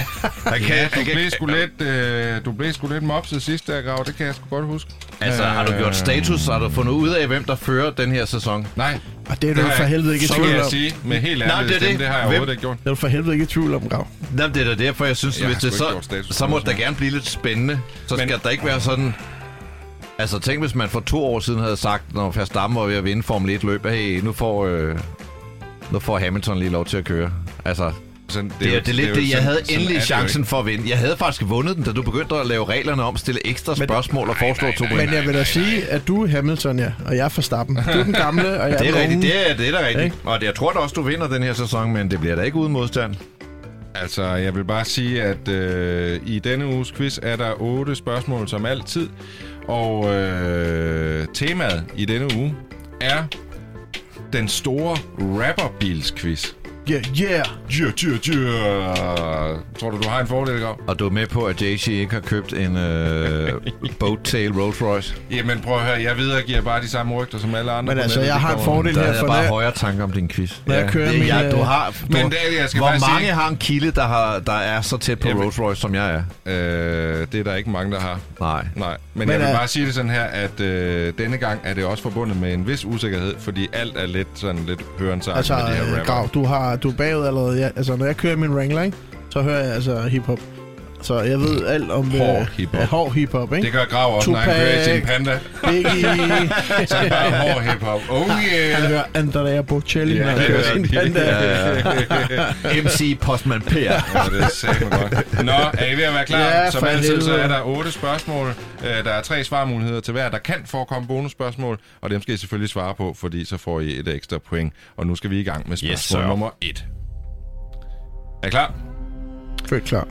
Speaker 2: Han kan,
Speaker 4: Ja, du
Speaker 2: kan,
Speaker 4: blev sgu lidt, øh, du blev sgu lidt mopset sidst der, Grav. Det kan jeg sgu godt huske.
Speaker 2: altså, har du gjort status? Har du fundet ud af, hvem der fører den her sæson?
Speaker 4: Nej,
Speaker 3: Og det er du
Speaker 4: har
Speaker 3: for
Speaker 4: jeg-
Speaker 3: helvede ikke i
Speaker 4: så
Speaker 3: tvivl
Speaker 4: kan jeg
Speaker 3: om.
Speaker 4: sige med helt
Speaker 2: Nej,
Speaker 4: ærlig
Speaker 2: det er det.
Speaker 4: det har jeg
Speaker 2: Hvem-
Speaker 4: overhovedet ikke gjort.
Speaker 3: Det er du for helvede ikke i tvivl om, Grav.
Speaker 2: Jamen, det er da derfor, jeg synes,
Speaker 4: Jeg
Speaker 2: hvis det så, så må
Speaker 4: det, så.
Speaker 2: da gerne blive lidt spændende. Så
Speaker 4: Men-
Speaker 2: skal der ikke være sådan... Altså, tænk, hvis man for to år siden havde sagt, når Verstappen var ved at vinde Formel 1 løb, hey, nu får, øh, nu får Hamilton lige lov til at køre. Altså,
Speaker 4: Sådan,
Speaker 2: det, er,
Speaker 4: jo-
Speaker 2: det er lidt
Speaker 4: jo
Speaker 2: det, jeg
Speaker 4: sådan-
Speaker 2: havde
Speaker 4: sådan er
Speaker 2: endelig
Speaker 4: det jo
Speaker 2: chancen for at vinde. Jeg havde faktisk vundet den, da du begyndte at lave reglerne om, stille ekstra spørgsmål og foreslå to point.
Speaker 3: Men jeg vil da sige, at du er Hamilton, ja, og jeg er Verstappen. Du er den gamle, og jeg
Speaker 2: Det er
Speaker 3: den
Speaker 2: rigtigt,
Speaker 3: unge.
Speaker 2: det er, det er da rigtigt.
Speaker 3: Ikke?
Speaker 2: Og jeg tror da også, du vinder den her sæson, men det bliver da ikke uden modstand.
Speaker 4: Altså, jeg vil bare sige, at øh, i denne uges quiz er der otte spørgsmål som altid. Og øh, temaet i denne uge er den store rapperbilsquiz
Speaker 3: yeah, yeah.
Speaker 4: Djør, djør, djør. Tror du, du har en fordel, Gav?
Speaker 2: Og du er med på, at JC ikke har købt en øh, Boattail Rolls Royce?
Speaker 4: Jamen prøv at høre, jeg videregiver bare de samme rygter som alle andre.
Speaker 3: Men altså,
Speaker 4: nettet.
Speaker 3: jeg har en fordel
Speaker 2: Der
Speaker 3: her,
Speaker 2: havde jeg
Speaker 3: for
Speaker 2: bare
Speaker 3: når,
Speaker 2: højere tanker om din quiz.
Speaker 3: når jeg kører
Speaker 2: det,
Speaker 3: min...
Speaker 2: ja, du
Speaker 3: øh,
Speaker 2: har, du,
Speaker 4: Men det, jeg skal
Speaker 2: hvor mange
Speaker 4: sige,
Speaker 2: har en kilde, der, har, der er så tæt på
Speaker 4: Jamen.
Speaker 2: Rolls Royce, som jeg er?
Speaker 4: øh, det er der ikke mange, der har.
Speaker 2: Nej.
Speaker 4: Nej, men,
Speaker 3: Men,
Speaker 4: jeg vil
Speaker 3: øh,
Speaker 4: bare sige det sådan her, at øh, denne gang er det også forbundet med en vis usikkerhed, fordi alt er lidt sådan lidt hørensagt
Speaker 3: Altså,
Speaker 4: med de her
Speaker 3: øh,
Speaker 4: rapper.
Speaker 3: Grav, du, har, du er bagud allerede. Jeg, altså, når jeg kører min Wrangler, ikke, så hører jeg altså hiphop. Så jeg ved alt om...
Speaker 4: Hård
Speaker 3: øh,
Speaker 4: hiphop.
Speaker 3: Ja, hård hiphop, ikke?
Speaker 4: Det gør Grav også, når han
Speaker 3: Tupac.
Speaker 4: kører i sin panda.
Speaker 3: Biggie.
Speaker 4: Så er det bare hård hiphop. Oh
Speaker 3: Han
Speaker 4: yeah!
Speaker 3: hører Andrea Bocelli,
Speaker 4: Ja,
Speaker 3: når han
Speaker 4: det
Speaker 3: kører sin
Speaker 4: han.
Speaker 3: panda.
Speaker 2: MC Postman Per.
Speaker 4: Ja, det er satme godt. Nå, er I ved at være klar?
Speaker 3: Ja,
Speaker 4: Som altid, så er der otte spørgsmål. Øh, Der er tre svarmuligheder til hver. Der kan forekomme bonusspørgsmål, og dem skal I selvfølgelig svare på, fordi så får I et ekstra point. Og nu skal vi i gang med spørgsmål
Speaker 2: sir.
Speaker 4: nummer et. Er I klar?
Speaker 3: Fedt klar.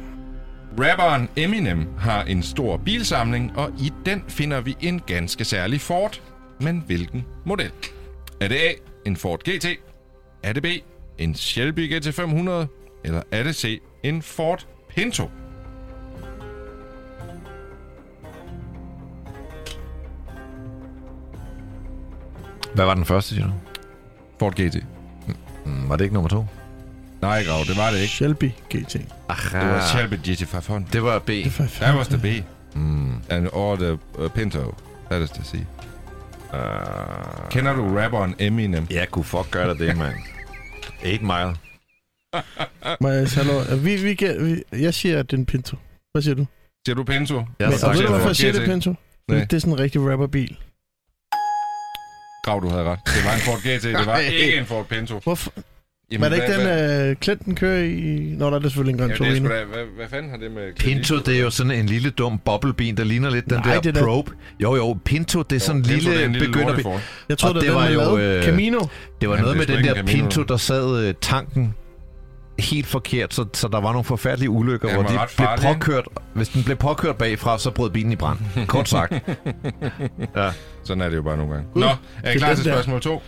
Speaker 4: Rapperen Eminem har en stor bilsamling, og i den finder vi en ganske særlig Ford. Men hvilken model? Er det A, en Ford GT? Er det B, en Shelby GT500? Eller er det C, en Ford Pinto?
Speaker 2: Hvad var den første, siger du?
Speaker 4: Ford GT.
Speaker 2: Mm, var det ikke nummer to?
Speaker 4: Nej, Grav, det var det ikke.
Speaker 3: Shelby GT.
Speaker 2: Aha.
Speaker 4: Det var Shelby GT500.
Speaker 2: Det var B.
Speaker 3: Det for
Speaker 4: That was the B. Mm. And or the uh, Pinto. That is the C.
Speaker 2: Uh,
Speaker 4: Kender du rapperen Eminem?
Speaker 2: ja, kunne fuck gøre det, mand. 8 Mile.
Speaker 3: Jeg, hallo, vi, vi, kan- vi, jeg siger, at det er en Pinto. Hvad siger du?
Speaker 4: Siger du Pinto?
Speaker 2: Jeg
Speaker 3: Men, og ved du,
Speaker 2: det
Speaker 3: hvorfor
Speaker 2: var
Speaker 3: jeg siger det? Pinto?
Speaker 4: Nej.
Speaker 3: Det er sådan en rigtig rapperbil.
Speaker 4: Grav, du havde ret. Det var en Ford GT. Det var ikke en Ford Pinto.
Speaker 3: Hvorfor?
Speaker 4: Jamen,
Speaker 3: Var det ikke
Speaker 4: hvad,
Speaker 3: den, øh, Clinton kører i... Nå, der er det selvfølgelig en Gran
Speaker 4: Ja, det er
Speaker 3: Torino.
Speaker 4: da, hvad, hvad fanden har det med...
Speaker 2: Pinto, det er jo sådan en lille dum boblebil, der ligner lidt den
Speaker 3: Nej,
Speaker 2: der
Speaker 3: det er
Speaker 2: probe. Jo, jo, Pinto, det er sådan en
Speaker 4: Pinto,
Speaker 2: lille,
Speaker 4: det er en lille
Speaker 2: begynderbil.
Speaker 3: Jeg tror, det,
Speaker 2: det
Speaker 3: er
Speaker 2: var
Speaker 3: den,
Speaker 2: jo, øh,
Speaker 3: Camino.
Speaker 2: Det var
Speaker 4: Han
Speaker 2: noget med
Speaker 4: blev
Speaker 2: den der
Speaker 4: Camino.
Speaker 2: Pinto, der sad øh, tanken helt forkert, så, så der var nogle forfærdelige ulykker,
Speaker 4: Den
Speaker 2: hvor de blev påkørt. Hvis den blev påkørt bagfra, så brød bilen i brand. Kort sagt. ja.
Speaker 4: Sådan er det jo bare nogle gange. Nå, er I
Speaker 3: det er
Speaker 4: klar
Speaker 3: den
Speaker 4: til
Speaker 3: der.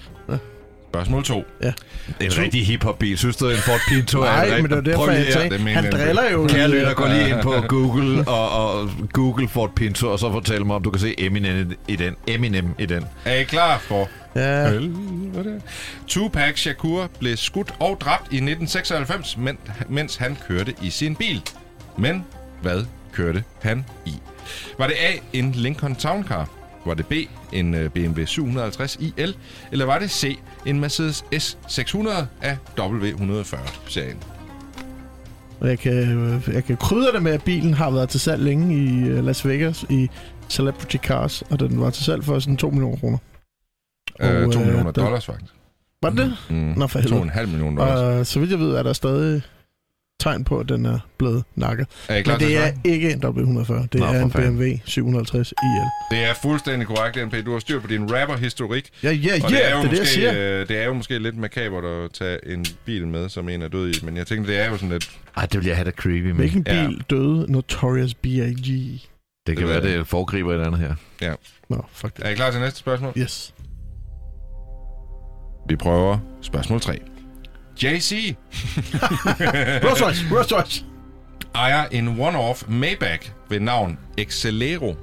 Speaker 4: Spørgsmål 2?
Speaker 3: Ja.
Speaker 4: Spørgsmål 2.
Speaker 2: En rigtig hiphop-bil. Synes du, en Ford Pinto er
Speaker 3: Nej,
Speaker 2: en
Speaker 3: men det var derfor, jeg tænkte,
Speaker 4: det
Speaker 3: han
Speaker 4: jeg.
Speaker 3: driller jo...
Speaker 2: Kære lytter, gå lige ind på Google og, og Google Ford Pinto, og så fortæl mig, om du kan se Eminem i den. Eminem i den.
Speaker 4: Er I klar for
Speaker 3: Ja,
Speaker 4: helvede? Tupac Shakur blev skudt og dræbt i 1996, men- mens han kørte i sin bil. Men hvad kørte han i? Var det A, en Lincoln Town Car? Var det B, en øh, BMW 750 IL? Eller var det C, en Mercedes S600 af W140-serien?
Speaker 3: og jeg kan, øh, jeg kan krydre det med, at bilen har været til salg længe i øh, Las Vegas i Celebrity Cars, og den var til salg for sådan 2 millioner kroner.
Speaker 4: Øh, 2
Speaker 3: øh,
Speaker 4: millioner
Speaker 3: der-
Speaker 4: dollars, faktisk.
Speaker 3: Var det det?
Speaker 4: Mm.
Speaker 3: Nå, for helvede.
Speaker 4: 2,5 millioner dollars.
Speaker 3: Og så vidt jeg ved, er der stadig tegn på, at den er blevet nakket.
Speaker 4: er I klar
Speaker 3: Men det er
Speaker 4: svare?
Speaker 3: ikke en W140. Det
Speaker 2: Nå,
Speaker 3: er en
Speaker 2: fanden.
Speaker 3: BMW 750 IL.
Speaker 4: Det er fuldstændig korrekt, NP. Du har styr på din rapper-historik.
Speaker 3: Ja, ja,
Speaker 4: Og det er,
Speaker 3: ja,
Speaker 4: jo
Speaker 3: det er det, jeg
Speaker 4: måske,
Speaker 3: siger.
Speaker 4: øh, det er jo måske lidt makabert at tage en bil med, som en er død i. Men jeg tænkte, det er jo sådan lidt...
Speaker 2: Ej, det vil jeg have da creepy med.
Speaker 3: Hvilken
Speaker 4: Ja.
Speaker 3: bil døde Notorious B.I.G.?
Speaker 2: Det
Speaker 4: Det
Speaker 2: kan
Speaker 4: ved
Speaker 2: være, det foregriber et andet her.
Speaker 3: Nå, fuck det.
Speaker 4: Er I klar til næste spørgsmål?
Speaker 3: Yes.
Speaker 4: Vi prøver spørgsmål 3. JC
Speaker 3: Rolls Royce, Rolls Royce.
Speaker 4: ejer en one-off Maybach ved navn Excelero.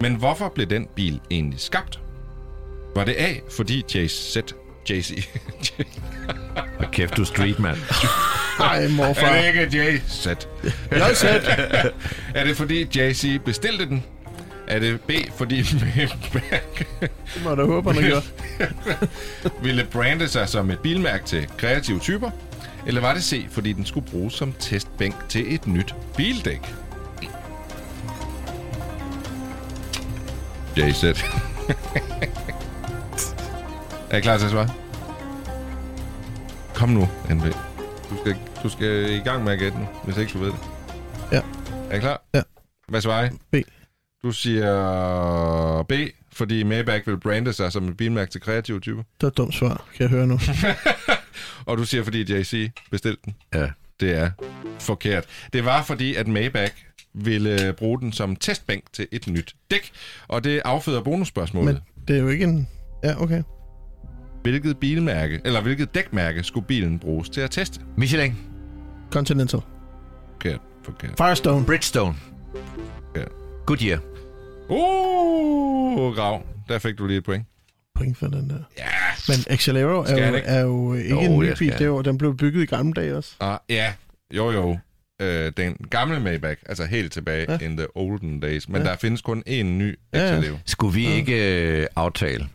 Speaker 4: Men hvorfor blev den bil egentlig skabt? Var det A, fordi JZ... JC...
Speaker 2: Og kæft, du er street, mand.
Speaker 3: Ej, morfar.
Speaker 4: er det ikke JZ?
Speaker 3: Jeg selv.
Speaker 4: Er det fordi JC bestilte den? Er det B, fordi Maybach
Speaker 3: Det må jeg da håbe, han gjort.
Speaker 4: ville brande sig som et bilmærke til kreative typer? Eller var det C, fordi den skulle bruges som testbænk til et nyt bildæk? JZ. er I klar til at svare? Kom nu, NB. Du skal, du skal i gang med at gætte nu, hvis ikke du ved det.
Speaker 3: Ja.
Speaker 4: Er I klar?
Speaker 3: Ja.
Speaker 4: Hvad svarer I?
Speaker 3: B.
Speaker 4: Du siger B, fordi Maybach vil brande sig som et bilmærke til kreative typer.
Speaker 3: Det var et dumt svar, kan jeg høre nu.
Speaker 4: Og du siger, fordi JC bestilte den.
Speaker 2: Ja.
Speaker 4: Det er forkert. Det var fordi, at Maybach ville bruge den som testbænk til et nyt dæk. Og det afføder bonusspørgsmålet.
Speaker 3: Men det er jo ikke en... Ja, okay.
Speaker 4: hvilket bilmærke, eller hvilket dækmærke skulle bilen bruges til at teste?
Speaker 2: Michelin.
Speaker 3: Continental.
Speaker 4: Forkert, forkert.
Speaker 3: Firestone.
Speaker 2: Bridgestone. Goodyear.
Speaker 4: Uh, Grav. Der fik du lige et point.
Speaker 3: Point for den der.
Speaker 4: Ja.
Speaker 3: Men Accelero er jo,
Speaker 4: ikke?
Speaker 3: er jo ikke
Speaker 2: Jo,
Speaker 3: en ny bil. Det var, den blev bygget i gamle dage også.
Speaker 4: Ah, ja, jo jo. Øh, den gamle Maybach, altså helt tilbage ja.
Speaker 3: Ja.
Speaker 4: in the olden days. Men
Speaker 3: Ja.
Speaker 4: der findes kun én ny
Speaker 3: Ja, ja.
Speaker 2: Skulle vi ikke øh, aftale,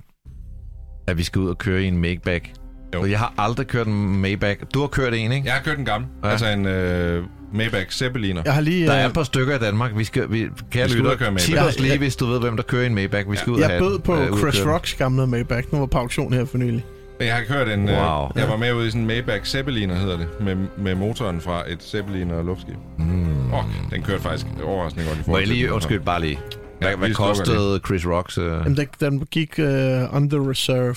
Speaker 2: at vi skal ud og køre i en Maybach?
Speaker 4: Jo.
Speaker 2: Jeg har aldrig kørt en Maybach. Du har kørt en, ikke?
Speaker 4: Jeg har kørt en gammel. Ja.
Speaker 2: Ja.
Speaker 4: Altså en øh, Maybach Zeppeliner.
Speaker 3: Jeg har lige...
Speaker 2: Der er
Speaker 3: øh,
Speaker 2: et par stykker i Danmark. Vi skal, vi, kære
Speaker 4: Vi skal ud og køre
Speaker 2: lytter,
Speaker 4: Maybach.
Speaker 2: tip os lige,
Speaker 3: Jeg-
Speaker 2: hvis du ved, hvem der kører en Maybach. Vi skal ud og
Speaker 3: jeg
Speaker 2: have
Speaker 3: bød på
Speaker 2: øh, ud
Speaker 3: Chris. Rocks gamle Maybach. Nu var på auktion her for nylig.
Speaker 4: Jeg har kørt en...
Speaker 2: Wow.
Speaker 4: Øh, jeg var med ude i sådan en Maybach Zeppeliner, hedder det. Med, med motoren fra et Zeppeliner luftskib.
Speaker 2: Mm.
Speaker 4: Oh, den kørte faktisk overraskende godt i
Speaker 2: Må
Speaker 4: forhold
Speaker 2: jeg
Speaker 4: til
Speaker 2: lige,
Speaker 4: den.
Speaker 2: undskyld, bare lige. Hvad,
Speaker 4: Ja,
Speaker 2: hvad kostede Chris Rocks? Øh?
Speaker 3: Jamen, den, den gik uh, the reserve.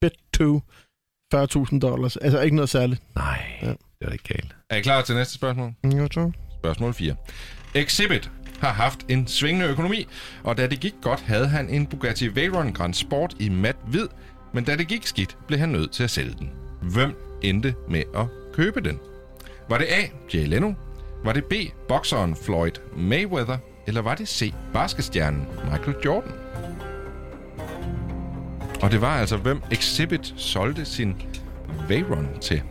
Speaker 3: Bit 2. 40.000 dollars. Altså ikke noget særligt.
Speaker 2: Nej,
Speaker 3: Ja.
Speaker 2: det er ikke galt.
Speaker 4: Er I klar til næste spørgsmål?
Speaker 3: Mm, Jeg tror.
Speaker 4: Spørgsmål 4. Exhibit har haft en svingende økonomi, og da det gik godt, havde han en Bugatti Veyron Grand Sport i mat hvid, men da det gik skidt, blev han nødt til at sælge den. Hvem endte med at købe den? Var det A. Jay Leno? Var det B. Bokseren Floyd Mayweather? Eller var det C. Basketstjernen Michael Jordan? Og det var altså, hvem Exhibit solgte sin Veyron til.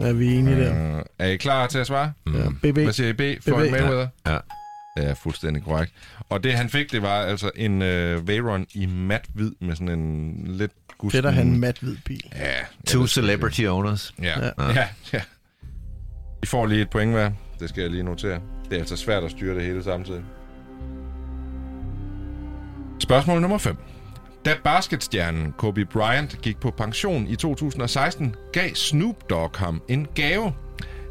Speaker 3: Er vi enige der?
Speaker 4: Uh, er I klar til at svare?
Speaker 3: Ja. BB.
Speaker 4: Hvad siger I? B? Floyd. Mayweather?
Speaker 2: Ja.
Speaker 4: Ja, fuldstændig korrekt. Og det, han fik, det var altså en uh, Veyron i mat hvid med sådan en lidt gusten...
Speaker 3: Fedt at have en mat hvid bil.
Speaker 4: Ja. ja,
Speaker 2: Two celebrity owners.
Speaker 4: jeg sige. Ja.
Speaker 3: Ja.
Speaker 4: ja, ja. I får lige et point hver. Det skal jeg lige notere. Det er altså svært at styre det hele samtidig. Spørgsmål nummer 5. Da basketstjernen Kobe Bryant gik på pension i 2016, gav Snoop Dogg ham en gave.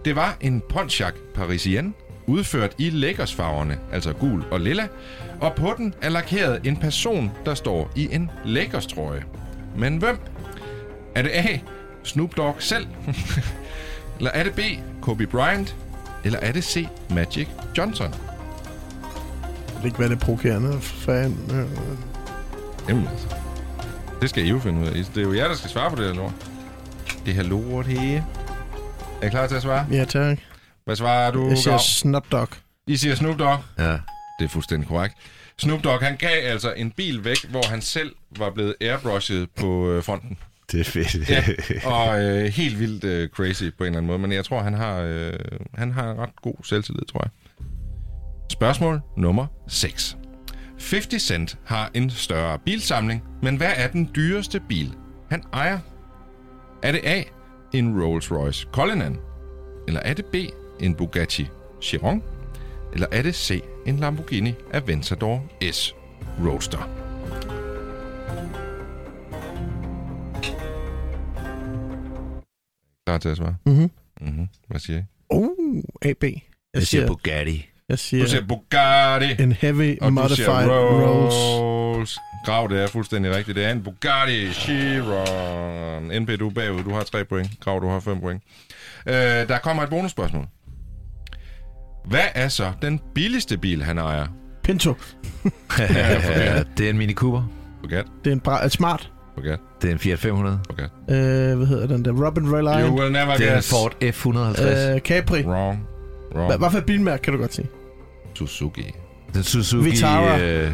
Speaker 4: Det var en Pontiac Parisienne, udført i lækkersfarverne, altså gul og lilla, og på den er lakeret en person, der står i en lækkerstrøje. Men hvem? Er det A. Snoop Dogg selv? Eller er det B. Kobe Bryant? Eller er det C. Magic Johnson?
Speaker 3: Det kan ikke være lidt provokerende. Fan.
Speaker 4: Jamen altså. Det skal I jo finde ud af. Det er jo jer, der skal svare på det her lort. Det her lort her. Er I klar til at svare?
Speaker 3: Ja, tak.
Speaker 4: Hvad svarer du,
Speaker 3: Jeg siger
Speaker 4: Grav?
Speaker 3: Snot Dog.
Speaker 4: I siger Snoop Dogg.
Speaker 2: Ja.
Speaker 4: Det er fuldstændig korrekt. Snoop Dogg, han gav altså en bil væk, hvor han selv var blevet airbrushet på øh, fronten.
Speaker 2: Det er fedt.
Speaker 4: Ja, og øh, helt vildt øh, crazy på en eller anden måde. Men jeg tror, han har, øh, han har en ret god selvtillid, tror jeg. Spørgsmål nummer 6. 50 Cent har en større bilsamling, men hvad er den dyreste bil, han ejer? Er det A, en Rolls-Royce Cullinan? Eller er det B, en Bugatti Chiron? Eller er det C, en Lamborghini Aventador S Roadster? Klar til at svare?
Speaker 3: Mhm.
Speaker 4: Mm-hmm. Hvad siger I?
Speaker 3: Uh, AB. Jeg,
Speaker 2: Jeg siger
Speaker 3: siger,
Speaker 2: Bugatti.
Speaker 3: Jeg siger,
Speaker 4: Du siger Bugatti,
Speaker 3: en heavy
Speaker 4: og du
Speaker 3: modified
Speaker 4: siger
Speaker 3: Rolls.
Speaker 4: Rolls. Grav, det er fuldstændig rigtigt. Det er en Bugatti Chiron. NP, du er bagud. Du har tre point. Grav, du har fem point. Øh, der kommer et bonusspørgsmål. Hvad er så den billigste bil, han ejer?
Speaker 3: Pinto.
Speaker 2: Ja, det er en Mini Cooper.
Speaker 4: Bugatti,
Speaker 3: Det er en bra- smart.
Speaker 4: Bugatti,
Speaker 2: Det er en Fiat 500.
Speaker 4: Bugatti.
Speaker 3: Øh, hvad hedder den der? Robin Reliant.
Speaker 4: You will never
Speaker 2: Det er en
Speaker 4: guess.
Speaker 2: Ford F150.
Speaker 3: Øh, Capri.
Speaker 4: Wrong. Wrong.
Speaker 3: Hvad, hvad for et bilmærke, kan du godt sige?
Speaker 4: Suzuki.
Speaker 2: Den Suzuki...
Speaker 3: Vitara.
Speaker 2: Øh,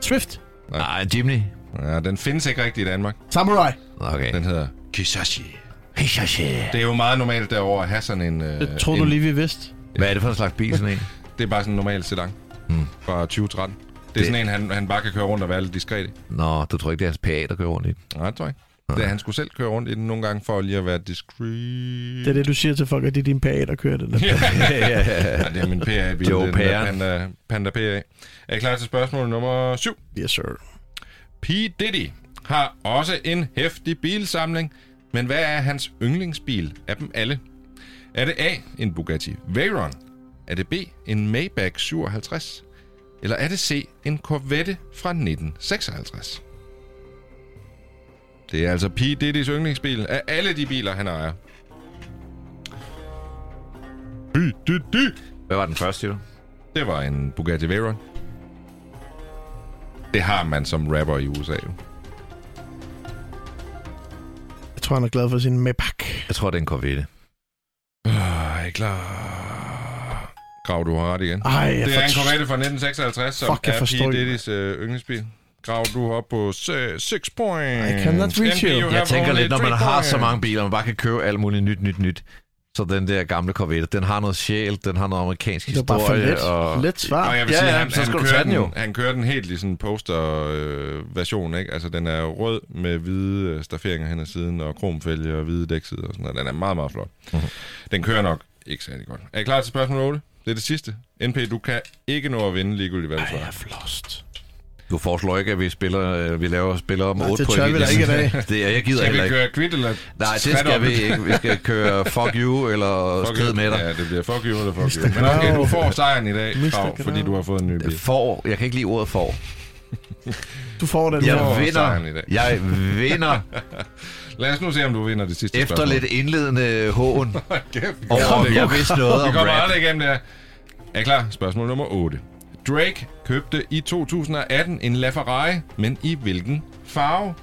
Speaker 3: Swift.
Speaker 2: nej, en Jimny.
Speaker 4: Ja, den findes ikke rigtigt i Danmark.
Speaker 3: Samurai.
Speaker 2: Okay.
Speaker 4: Den hedder Kisashi.
Speaker 2: Hisashi.
Speaker 4: Det er jo meget normalt derovre at have sådan en... Øh,
Speaker 3: Det troede
Speaker 4: en,
Speaker 3: du lige, vi vidste.
Speaker 2: Hvad er det for en slags bil, sådan en?
Speaker 4: Det er bare sådan en normal sedan
Speaker 2: Hmm.
Speaker 4: fra 2013. Det er
Speaker 2: Det-
Speaker 4: sådan en, han, han bare kan køre rundt og være lidt diskret i.
Speaker 2: Nå, du tror ikke, det er hans PA, der kører rundt i?
Speaker 4: Nej, det tror jeg ikke. Det er, han skulle selv køre rundt i den nogle gange for lige at være diskret.
Speaker 3: Det er det, du siger til folk, at det er din PA, der kører det. Der.
Speaker 4: ja, det er min PA-bil.
Speaker 2: Joe
Speaker 4: den der
Speaker 2: Pære.
Speaker 4: Panda, Panda PA. Er I klar til spørgsmål nummer 7?
Speaker 3: Yes, sir.
Speaker 4: P. Diddy har også en hæftig bilsamling, men hvad er hans yndlingsbil af dem alle? Er det A, en Bugatti Veyron? Er det B, en Maybach 57? Eller er det C, en Corvette fra 1956? Det er altså P. Diddy's yndlingsbil af alle de biler, han ejer. P. Diddy!
Speaker 2: Hvad var den første, du?
Speaker 4: Det var en Bugatti Veyron. Det har man som rapper i USA jo.
Speaker 3: tror, han er glad for sin Maybach.
Speaker 2: Jeg tror, det er en Corvette.
Speaker 4: Øh, er I klar? Grav, du har ret igen.
Speaker 3: Ej, jeg
Speaker 4: det er en
Speaker 3: forstår-
Speaker 4: Corvette fra 1956, som
Speaker 3: Fuck, jeg
Speaker 4: er P. Diddy's øh, yndlingsbil. Grav, du oppe på 6 point.
Speaker 3: I cannot reach you.
Speaker 4: you
Speaker 2: Jeg tænker lidt, når man har så
Speaker 4: points.
Speaker 2: mange biler, man bare kan købe alt muligt nyt, nyt, nyt. Så den der gamle Corvette, den har noget sjæl, den har noget amerikansk
Speaker 3: Det er bare for
Speaker 2: historie.
Speaker 3: let,
Speaker 2: og...
Speaker 3: let svar.
Speaker 4: Og jeg vil
Speaker 2: Ja,
Speaker 4: sige,
Speaker 2: ja,
Speaker 4: han,
Speaker 2: så
Speaker 4: han,
Speaker 2: skal du
Speaker 4: kører
Speaker 2: tage den jo.
Speaker 4: Han kører den helt i sådan en poster-version, ikke? Altså, den er rød med hvide øh, stafferinger hen ad siden, og kromfælge og hvide dæksider og sådan noget. Den er meget, meget flot.
Speaker 2: Mhm.
Speaker 4: Den kører nok ikke særlig godt. Er I klar til spørgsmål 8? Det er det sidste. NP, du kan ikke nå at vinde ligegyldigt, hvad du
Speaker 3: Ej, jeg
Speaker 4: svarer.
Speaker 3: er flost.
Speaker 2: Du foreslår ikke, at vi spiller, øh, vi laver spiller om
Speaker 3: Nej,
Speaker 2: 8
Speaker 3: det tør vi da ikke i dag.
Speaker 2: Det er, jeg gider
Speaker 4: Skal vi køre quit eller
Speaker 2: Nej, det skal vi ikke. Vi skal køre fuck you, eller
Speaker 4: Fuck
Speaker 2: skrid med dig.
Speaker 4: Ja, det bliver fuck you eller fuck you. Men okay, du får sejren i dag,
Speaker 3: Mr.
Speaker 4: Grav, fordi du har fået en ny bil.
Speaker 2: For, jeg kan ikke lide ordet for.
Speaker 3: Du får den
Speaker 2: Jeg
Speaker 4: får sejren i
Speaker 2: vinder.
Speaker 4: dag.
Speaker 2: Jeg vinder
Speaker 4: Lad os nu se, om du vinder det sidste
Speaker 2: efter
Speaker 4: spørgsmål.
Speaker 2: lidt indledende hån.
Speaker 4: Kæft, vi
Speaker 2: Og
Speaker 4: kommer
Speaker 2: om jeg vidste noget
Speaker 4: Vi
Speaker 2: om
Speaker 4: kommer
Speaker 2: rap.
Speaker 4: aldrig igennem det her. Er I klar? Spørgsmål nummer 8. Drake købte i 2018 en LaFerrari, men i hvilken farve?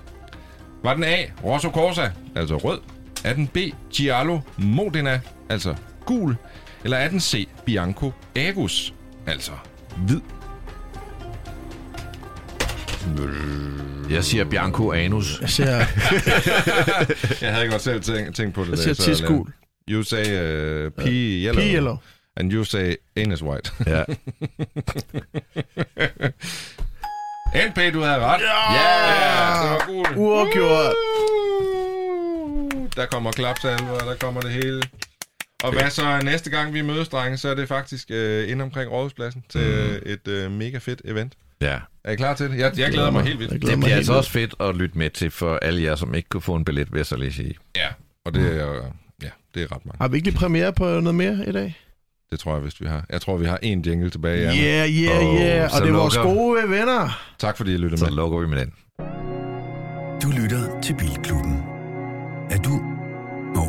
Speaker 4: Var den A. Rosso Corsa, altså rød? Er den B. Giallo Modena, altså gul? Eller er den C. Bianco Avus, altså hvid?
Speaker 2: Jeg siger Bianco Anus.
Speaker 3: Jeg ser,
Speaker 4: Jeg havde godt selv tænkt, tænkt på det.
Speaker 3: jeg
Speaker 4: lavede-
Speaker 3: tidsgul.
Speaker 4: You say uh, P yellow,
Speaker 3: Pige eller?
Speaker 4: And you say anus white.
Speaker 2: Ja.
Speaker 4: NP, du havde ret. Ja, det var gul.
Speaker 3: Uafgjort.
Speaker 4: Der kommer klapsalver, der kommer det hele. Og hvad så næste gang vi mødes, drenge, så er det faktisk øh, inde omkring Rådhuspladsen til øh, et øh, mega fedt event.
Speaker 2: ja.
Speaker 4: Er I klar til det? Jeg, jeg glæder mig helt vildt.
Speaker 2: Det bliver altså også fedt at lytte med til for alle jer, som ikke kunne få en billet, vil jeg så lige sige.
Speaker 4: Ja, og det er, ja, det er ret mange.
Speaker 3: Har vi ikke lige premiere på noget mere i dag?
Speaker 4: Det tror jeg, hvis vi har. Jeg tror, vi har en jingle tilbage. Ja.
Speaker 3: Yeah, yeah,
Speaker 2: så
Speaker 3: Og det er vores gode venner.
Speaker 4: Tak fordi I lyttede
Speaker 2: Så
Speaker 4: med.
Speaker 2: lukker vi med den.
Speaker 1: Du lytter til Bilklubben. Er du... Nå,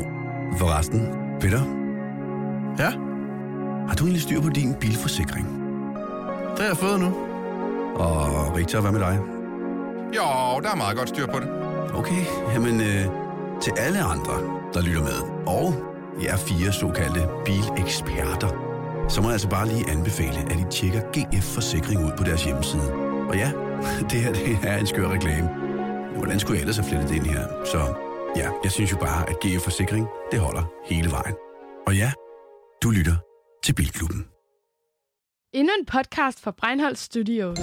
Speaker 1: forresten, Peter,
Speaker 3: Ja,
Speaker 1: har du egentlig styr på din bilforsikring?
Speaker 3: det har jeg fået nu.
Speaker 1: Og Richard, hvad med dig?
Speaker 4: Jo, der er meget godt styr på det.
Speaker 1: Okay, jamen øh, til alle andre, der lytter med, og jer fire såkaldte bileksperter, så må jeg altså bare lige anbefale, at I tjekker GF Forsikring ud på deres hjemmeside. Og ja, det her det er en skør reklame. Hvordan skulle jeg ellers have flettet det ind her? Så ja, jeg synes jo bare, at GF Forsikring, det holder hele vejen. Og ja, du lytter til Bilklubben.
Speaker 7: Endnu en podcast fra Breinholt Studios.